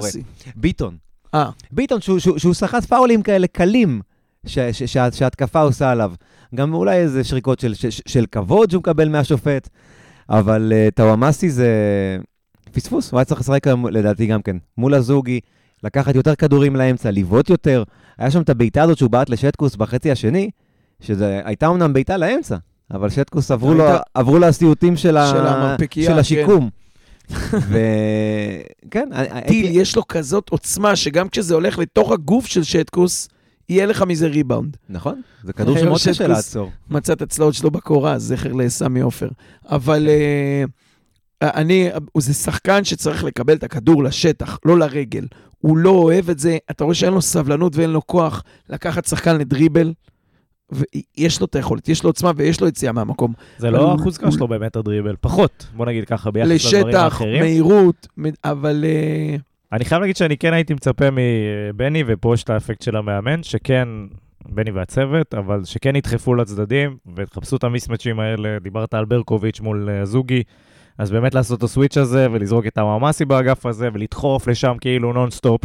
ביטון. אה, ביטון, שהוא, שהוא, שהוא סחט פאולים כאלה קלים ש, ש, שה, שההתקפה עושה עליו. גם אולי איזה שריקות של, של, של כבוד שהוא מקבל מהשופט, אבל uh, טוואמאסי זה פספוס, הוא היה צריך לשחק לדעתי גם כן, מול הזוגי, לקחת יותר כדורים לאמצע, לבעוט יותר. היה שם את הבעיטה הזאת שהוא בעט לשטקוס בחצי השני, שזו הייתה אמנם בעיטה לאמצע, אבל שטקוס עברו לו, הייתה- עברו לו הסיוטים של, ה... של כן. השיקום. וכן, טיל, יש לו כזאת עוצמה, שגם כשזה הולך לתוך הגוף של שטקוס, יהיה לך מזה ריבאונד. נכון, זה כדור שמאוד קשה לעצור. מצא את הצלעות שלו בקורה, זכר לסמי עופר. אבל אה, אני, זה שחקן שצריך לקבל את הכדור לשטח, לא לרגל. הוא לא אוהב את זה, אתה רואה שאין לו סבלנות ואין לו כוח לקחת שחקן לדריבל. ויש לו את היכולת, יש לו עוצמה ויש לו יציאה מהמקום. זה לא אבל- החוזקה שלו באמת הדריבל, פחות, בוא נגיד ככה, ביחס לדברים לשטח, האחרים. מהירות, מ- אבל אה, אני חייב להגיד שאני כן הייתי מצפה מבני, ופה יש את האפקט של המאמן, שכן, בני והצוות, אבל שכן ידחפו לצדדים ויחפשו את ה mismatch ים האלה. דיברת על ברקוביץ' מול אה, זוגי, אז באמת לעשות את ה switch הזה ולזרוק את המאמאסי באגף הזה ולדחוף לשם כאילו נונסטופ.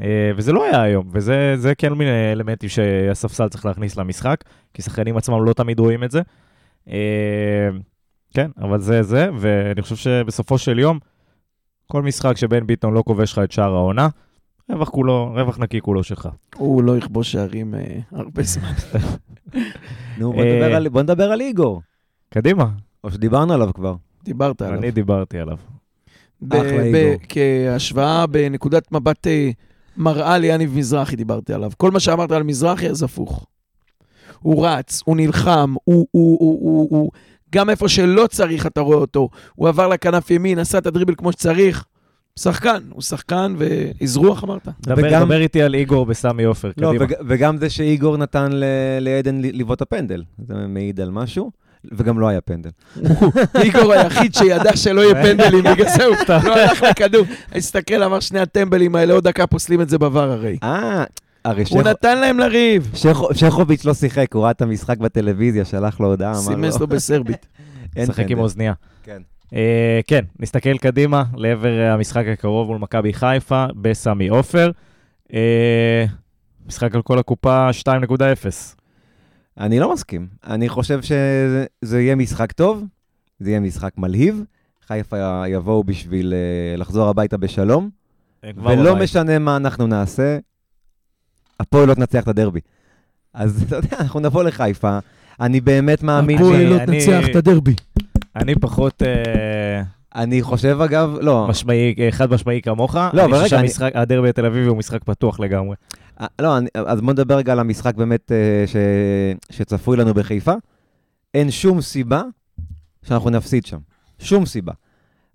אה, וזה לא היה היום, וזה זה כן מיני אלמנטים שהספסל צריך להכניס למשחק, כי שחקנים עצמם לא תמיד רואים את זה. אה, כן, אבל זה זה, ואני חושב שבסופו של יום, כל משחק שבן ביטון לא כובש לך את שער העונה, רווח כולו, רווח נקי כולו שלך. הוא לא יכבוש שערים אה, הרבה זמן. נו, בוא אה, נדבר על- בוא נדבר על איגור. קדימה, או שדיברנו עליו כבר. דיברת עליו. אני דיברתי עליו. ב- אחלה ב- איגור. כהשוואה בנקודת מבט אה, מראה ליניב מזרחי דיברתי עליו. כל מה שאמרת על מזרחי אז הפוך. הוא רץ, הוא נלחם, הוא, הוא, הוא, הוא, הוא, גם איפה שלא צריך אתה רואה אותו. הוא עבר לכנף ימין, עשה את הדריבל כמו שצריך. שחקן, הוא שחקן ואזרוח אמרת. דבר, וגם- דבר איתי על איגור בסמי עופר, לא, קדימה. וג- וגם זה שאיגור נתן ל- לעדן ל- לבעוט הפנדל. זה מעיד על משהו, וגם לא היה פנדל. איגור היחיד שידע שלא יהיה פנדלים, בגלל זה הוא לא הלך לכדור. הסתכל, אמר שני הטמבלים האלה, עוד דקה פוסלים את זה בVAR הרי. אה, הרי הוא שכו- נתן להם לריב. שכו- שכוביץ' לא שיחק, הוא ראה את המשחק בטלוויזיה, שלח לו הודעה, אמר לו, סימס לו בסרבית. משחק עם. אוזנייה. כן. אה, כן, נסתכל קדימה לעבר המשחק הקרוב מול מכבי חיפה בסמי עופר. אה, משחק על כל הקופה 2.0. אני לא מסכים. אני חושב שזה יהיה משחק טוב, זה יהיה משחק מלהיב. חיפה יבואו בשביל אה, לחזור הביתה בשלום, ולא בבית. משנה מה אנחנו נעשה, הפועל לא תנצח את הדרבי. אז אתה יודע, אנחנו נבוא לחיפה, אני באמת מאמין ש... הפועל לא אני- תנצח את הדרבי. אני פחות אה, אני חושב, אגב, לא, משמעי, חד משמעי כמוך. לא, אני אבל רגע, אני- שהמשחק, הדרבי התל אביבי הוא משחק פתוח לגמרי. אה, לא, אני, אז בוא נדבר רגע על המשחק באמת אה, ש, שצפוי לנו בחיפה. אין שום סיבה שאנחנו נפסיד שם. שום סיבה.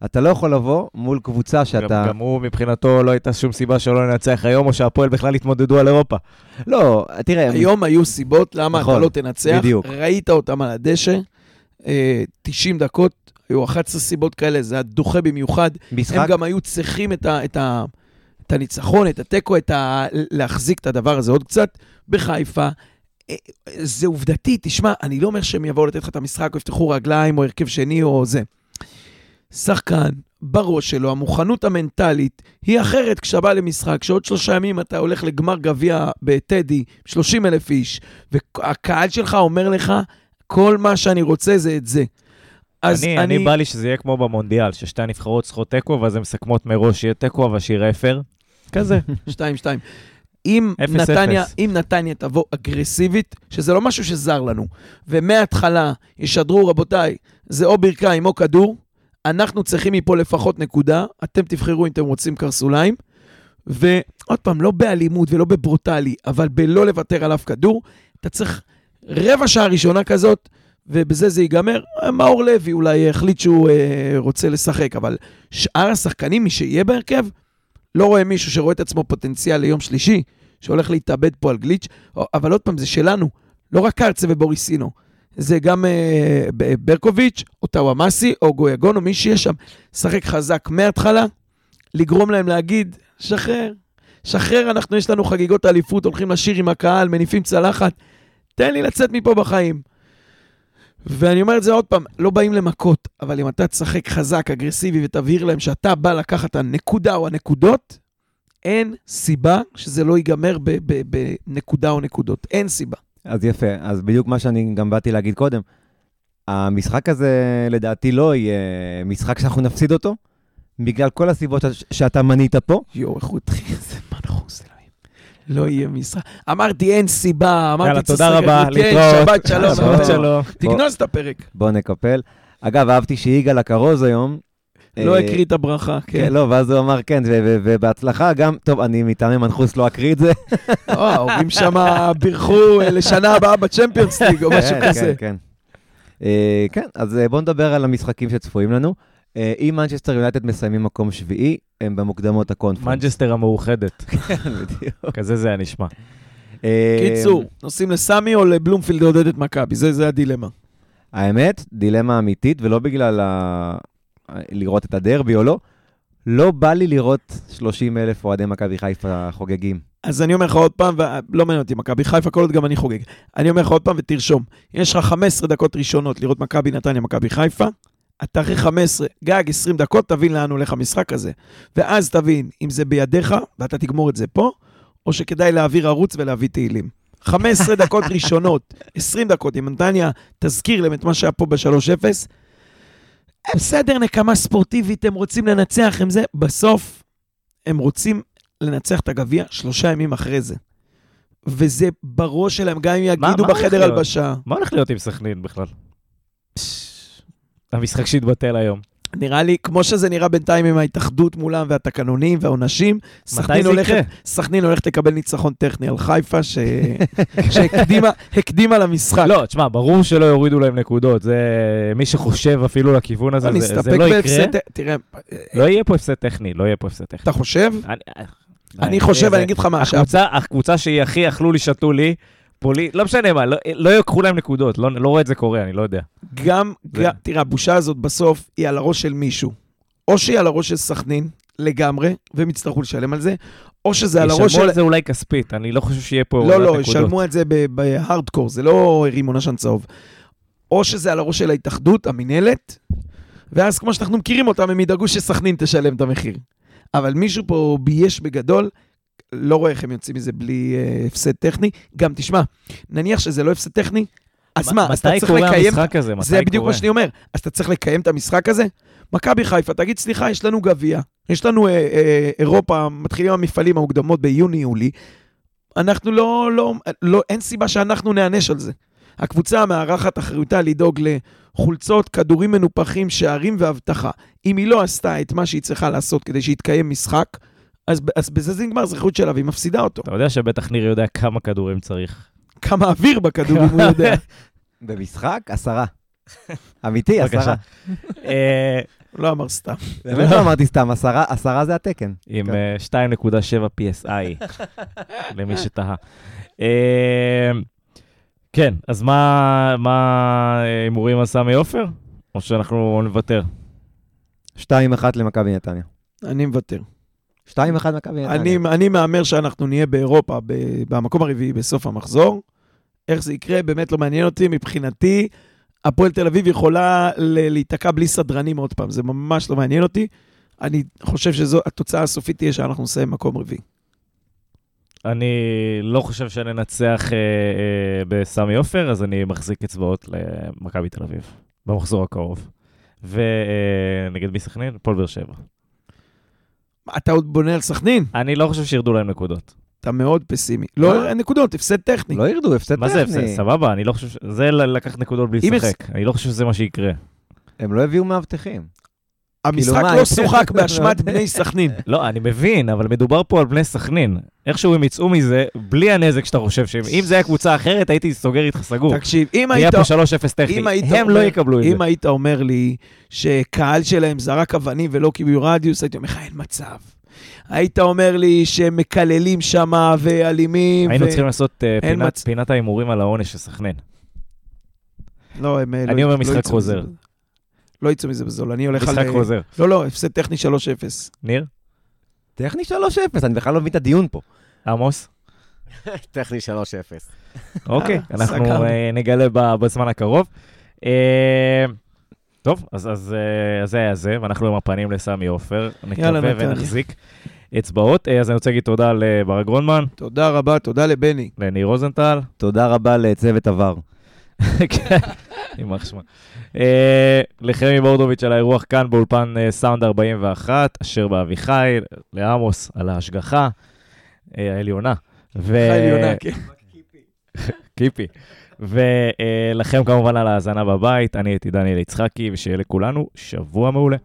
אתה לא יכול לבוא מול קבוצה שאתה... גם, גם הוא מבחינתו לא הייתה שום סיבה שלא לנצח היום, או שהפועל בכלל יתמודדו על אירופה. לא, תראה, היום היו סיבות למה אתה נכון, לא תנצח. בדיוק. ראית אותם על הדשא, אה, 90 דקות, היו 11 סיבות כאלה, זה היה דוחה במיוחד. משחק... הם גם היו צריכים את, ה, את, ה, את הניצחון, את התיקו, את ה, להחזיק את הדבר הזה עוד קצת. בחיפה, אה, זה עובדתי, תשמע, אני לא אומר שהם יבואו לתת לך את המשחק או יפתחו רגליים או הרכב שני או זה. שחקן, בראש שלו, המוכנות המנטלית היא אחרת כשאתה בא למשחק, שעוד שלושה ימים אתה הולך לגמר גביע בטדי, 30 אלף איש, והקהל שלך אומר לך, כל מה שאני רוצה זה את זה. אז אני, אני, אני בא לי שזה יהיה כמו במונדיאל, ששתי הנבחרות צריכות תיקו, ואז הן מסכמות מראש שיהיה תיקו, אבל שיראה פר. כזה. 2-2. אם אפס, נתניה, אפס. אם נתניה תבוא אגרסיבית, שזה לא משהו שזר לנו, ומההתחלה ישדרו, רבותיי, זה או ברכיים או כדור, אנחנו צריכים מפה לפחות נקודה, אתם תבחרו אם אתם רוצים קרסוליים, ועוד פעם, לא באלימות ולא בברוטלי, אבל בלא לוותר על אף כדור, אתה צריך רבע שעה ראשונה כזאת, ובזה זה ייגמר. מאור לוי אולי החליט שהוא אה, רוצה לשחק, אבל שאר השחקנים, מי שיהיה בהרכב, לא רואה מישהו שרואה את עצמו פוטנציאל ליום שלישי, שהולך להתאבד פה על גליץ', אבל עוד פעם, זה שלנו, לא רק קרצה ובוריסינו. זה גם אה, ברקוביץ', או טאוואמאסי, או גויגון, או מי שיש שם. לשחק חזק מההתחלה, לגרום להם להגיד, שחרר, שחרר, אנחנו, יש לנו חגיגות אליפות, הולכים לשיר עם הקהל, מניפים צלחת, תן לי לצאת מפה בחיים. ואני אומר את זה עוד פעם, לא באים למכות, אבל אם אתה תשחק חזק, אגרסיבי, ותבהיר להם שאתה בא לקחת את הנקודה או הנקודות, אין סיבה שזה לא ייגמר בנקודה או נקודות. אין סיבה. אז יפה, אז בדיוק מה שאני גם באתי להגיד קודם. המשחק הזה, לדעתי, לא יהיה משחק שאנחנו נפסיד אותו, בגלל כל הסיבות ש- שאתה מנית פה. יואו, איך הוא התחיל, איזה מנחוס. לא יהיה משחק. אמרתי, אין סיבה, אמרתי, יאללה, תודה רבה, כן, להתראות. שבת שלום. שבת שלום. תגנוז את הפרק. בוא נקפל. אגב, אהבתי שיגאל הכרוז היום. לא אה, הקריא את הברכה, כן, כן. לא, ואז הוא אמר כן, ובהצלחה גם, טוב, אני מטעמי מנחוס לא אקריא את זה. או, ההורים שם בירכו אה, לשנה הבאה ב Champions League או משהו כן, כזה. כן, כן. אה, כן, אז אה, בואו נדבר על המשחקים שצפויים לנו. אה, אם מנצ'סטר יונייטד מסיימים מקום שביעי, הם במוקדמות הקונפרנס. מנג'סטר המאוחדת, בדיוק. כזה זה היה נשמע. אה, קיצור, נוסעים לסמי או לבלומפילד לעודד את מכבי, זה זה הדילמה. האמת, דילמה אמיתית, ולא בגלל ה... לראות את הדרבי או לא, לא בא לי לראות 30 אלף אוהדי מכבי חיפה חוגגים. אז אני אומר לך עוד פעם, ולא מעניין אותי מכבי חיפה, כל עוד גם אני חוגג. אני אומר לך עוד פעם ותרשום, יש לך 15 דקות ראשונות לראות מכבי נתניה, מכבי חיפה, אתה אחרי 15, גג 20 דקות, תבין לאן הולך המשחק הזה. ואז תבין אם זה בידיך, ואתה תגמור את זה פה, או שכדאי להעביר ערוץ ולהביא תהילים. 15 דקות ראשונות, 20 דקות, אם נתניה תזכיר להם את מה שהיה פה ב-3-0, בסדר, נקמה ספורטיבית, הם רוצים לנצח, הם זה, בסוף הם רוצים לנצח את הגביע שלושה ימים אחרי זה. וזה בראש שלהם, גם אם יגידו מה הולך בחדר? הלבשה. מה הולך להיות עם סכנין בכלל? המשחק שהתבטל היום. נראה לי, כמו שזה נראה בינתיים עם ההתאחדות מולם והתקנונים והעונשים, סכנין הולכת? סכנין הולכת לקבל ניצחון טכני על חיפה, ש... שהקדימה הקדימה למשחק. לא, תשמע, ברור שלא יורידו להם נקודות. זה מי שחושב אפילו לכיוון הזה, זה- זה לא יקרה. בהפסד... תראה, לא יהיה פה הפסד טכני, לא יהיה פה הפסד טכני. אתה חושב? אני- אני חושב, אני אגיד לך מה, הקבוצה, הקבוצה שהיא הכי אכלו לי, שתו לי, פולי, לא משנה מה, לא, לא ייקחו להם נקודות, לא, לא רואה את זה קורה, אני לא יודע. גם, זה- גם, תראה, הבושה הזאת בסוף היא על הראש של מישהו. או שהיא על הראש של סכנין, לגמרי, והם יצטרכו לשלם על זה, או שזה על הראש ישלמו של... על זה אולי כספית, אני לא חושב שיהיה פה לא, לא. ישלמו את זה בהארדקור, זה לא רימון עשן צהוב. או שזה על הראש של ההתאחדות, המינהלת, ואז כמו שאנחנו מכירים אותם, הם ידאגו שסכנין תשלם את המחיר. אבל מישהו פה בייש בגדול, לא רואה איך הם יוצאים מזה בלי אה, הפסד טכני. גם תשמע, נניח שזה לא הפסד טכני, אז מה, אז אתה מתי צריך קורה לקיים... המשחק הזה? מתי זה בדיוק קורה? מה שאני אומר. אז אתה צריך לקיים את המשחק הזה? מכבי חיפה, תגיד, סליחה, יש לנו גביע, יש לנו אה, אה, אירופה, מתחילים המפעלים המוקדמות ביוני-יולי. אנחנו לא, לא, לא, אין סיבה שאנחנו נענש על זה. הקבוצה המארחת אחריותה לדאוג לחולצות, כדורים מנופחים, שערים ואבטחה. אם היא לא עשתה את מה שהיא צריכה לעשות כדי שיתקיים משחק, אז, אז בזה זה נגמר, אחריות שלה, והיא מפסידה אותו. אתה יודע שבטח ניר יודע כמה כדורים צריך. כמה אוויר בכדור, אם הוא יודע. במשחק, עשרה. אמיתי. עשרה. אה, לא אמר סתם. באמת לא אמרתי סתם, עשרה, עשרה זה התקן. עם כן. אה, 2.7 PSI, למי שתהה. אה, כן, אז מה מה, אה, הימורים על סמי עופר? או שאנחנו נוותר? 2-1 למכבי נתניה. אני מוותר. 2-1 מכבי נתניה. אני, אני מהמר שאנחנו נהיה באירופה במקום הרביעי בסוף המחזור. איך זה יקרה, באמת לא מעניין אותי. מבחינתי, הפועל תל אביב יכולה להיתקע בלי סדרנים עוד פעם, זה ממש לא מעניין אותי. אני חושב שהתוצאה הסופית תהיה שאנחנו נסיים מקום רביעי. אני לא חושב שננצח אה, אה, בסמי עופר, אז אני מחזיק אצבעות למכבי תל אביב, במחזור הקרוב. ונגד מי סכנין? הפועל באר שבע. אתה עוד בונה על סכנין? אני לא חושב שירדו להם נקודות. אתה מאוד פסימי. לא, אין נקודות, הפסד טכני. לא ירדו, הפסד מה זה טכני. הפסד? סבבה, אני לא חושב ש... זה ל- לקחת נקודות בלי לשחק. אני לא חושב שזה מה שיקרה. הם לא הביאו מאבטחים. המשחק כאילו, מה, לא שוחק באשמת בני סכנין. לא, אני מבין, אבל מדובר פה על בני סכנין. איכשהו הם יצאו מזה, בלי הנזק שאתה חושב שהם... אם זה היה קבוצה אחרת, הייתי סוגר איתך סגור. תקשיב, אם היית... פה 3-0 טכני. הם לא יקבלו את זה. אם היית אומר לי שקהל שלהם זרק אבנים ולא קיבלו רדיוס, הייתי אומר לך, אין מצב. היית אומר לי שהם מקללים שם ואלימים. היינו צריכים לעשות אה, פינת- ההימורים על העונש של סכנין. לא, הם... אה, לא אני אומר משחק לא חוזר. לא יצאו מזה בזול, אני הולך על... משחק חוזר. לא, לא, הפסד טכני 3-0. ניר? טכני 3-0, אני בכלל לא מבין את הדיון פה. עמוס? טכני 3-0. אוקיי, אה, אנחנו. אה, נגלה ב- בזמן הקרוב. אה, טוב, אז אז, אה, אז זה היה זה, ואנחנו עם הפנים לסמי עופר. נקווה. ונחזיק אצבעות. אה, אז אני רוצה להגיד תודה לברק גרונמן, תודה רבה, תודה לבני. לניר רוזנטל. תודה רבה לצוות עבר. כן, יימח שמה. אה, לחמי בורדוביץ' על האירוח כאן באולפן אה, סאונד 41, אשר באביחי, לעמוס על ההשגחה אה, העליונה. עליונה, כן. קיפי. ולכם כמובן על ההאזנה בבית, אני הייתי דניאל יצחקי, ושיהיה לכולנו שבוע מעולה.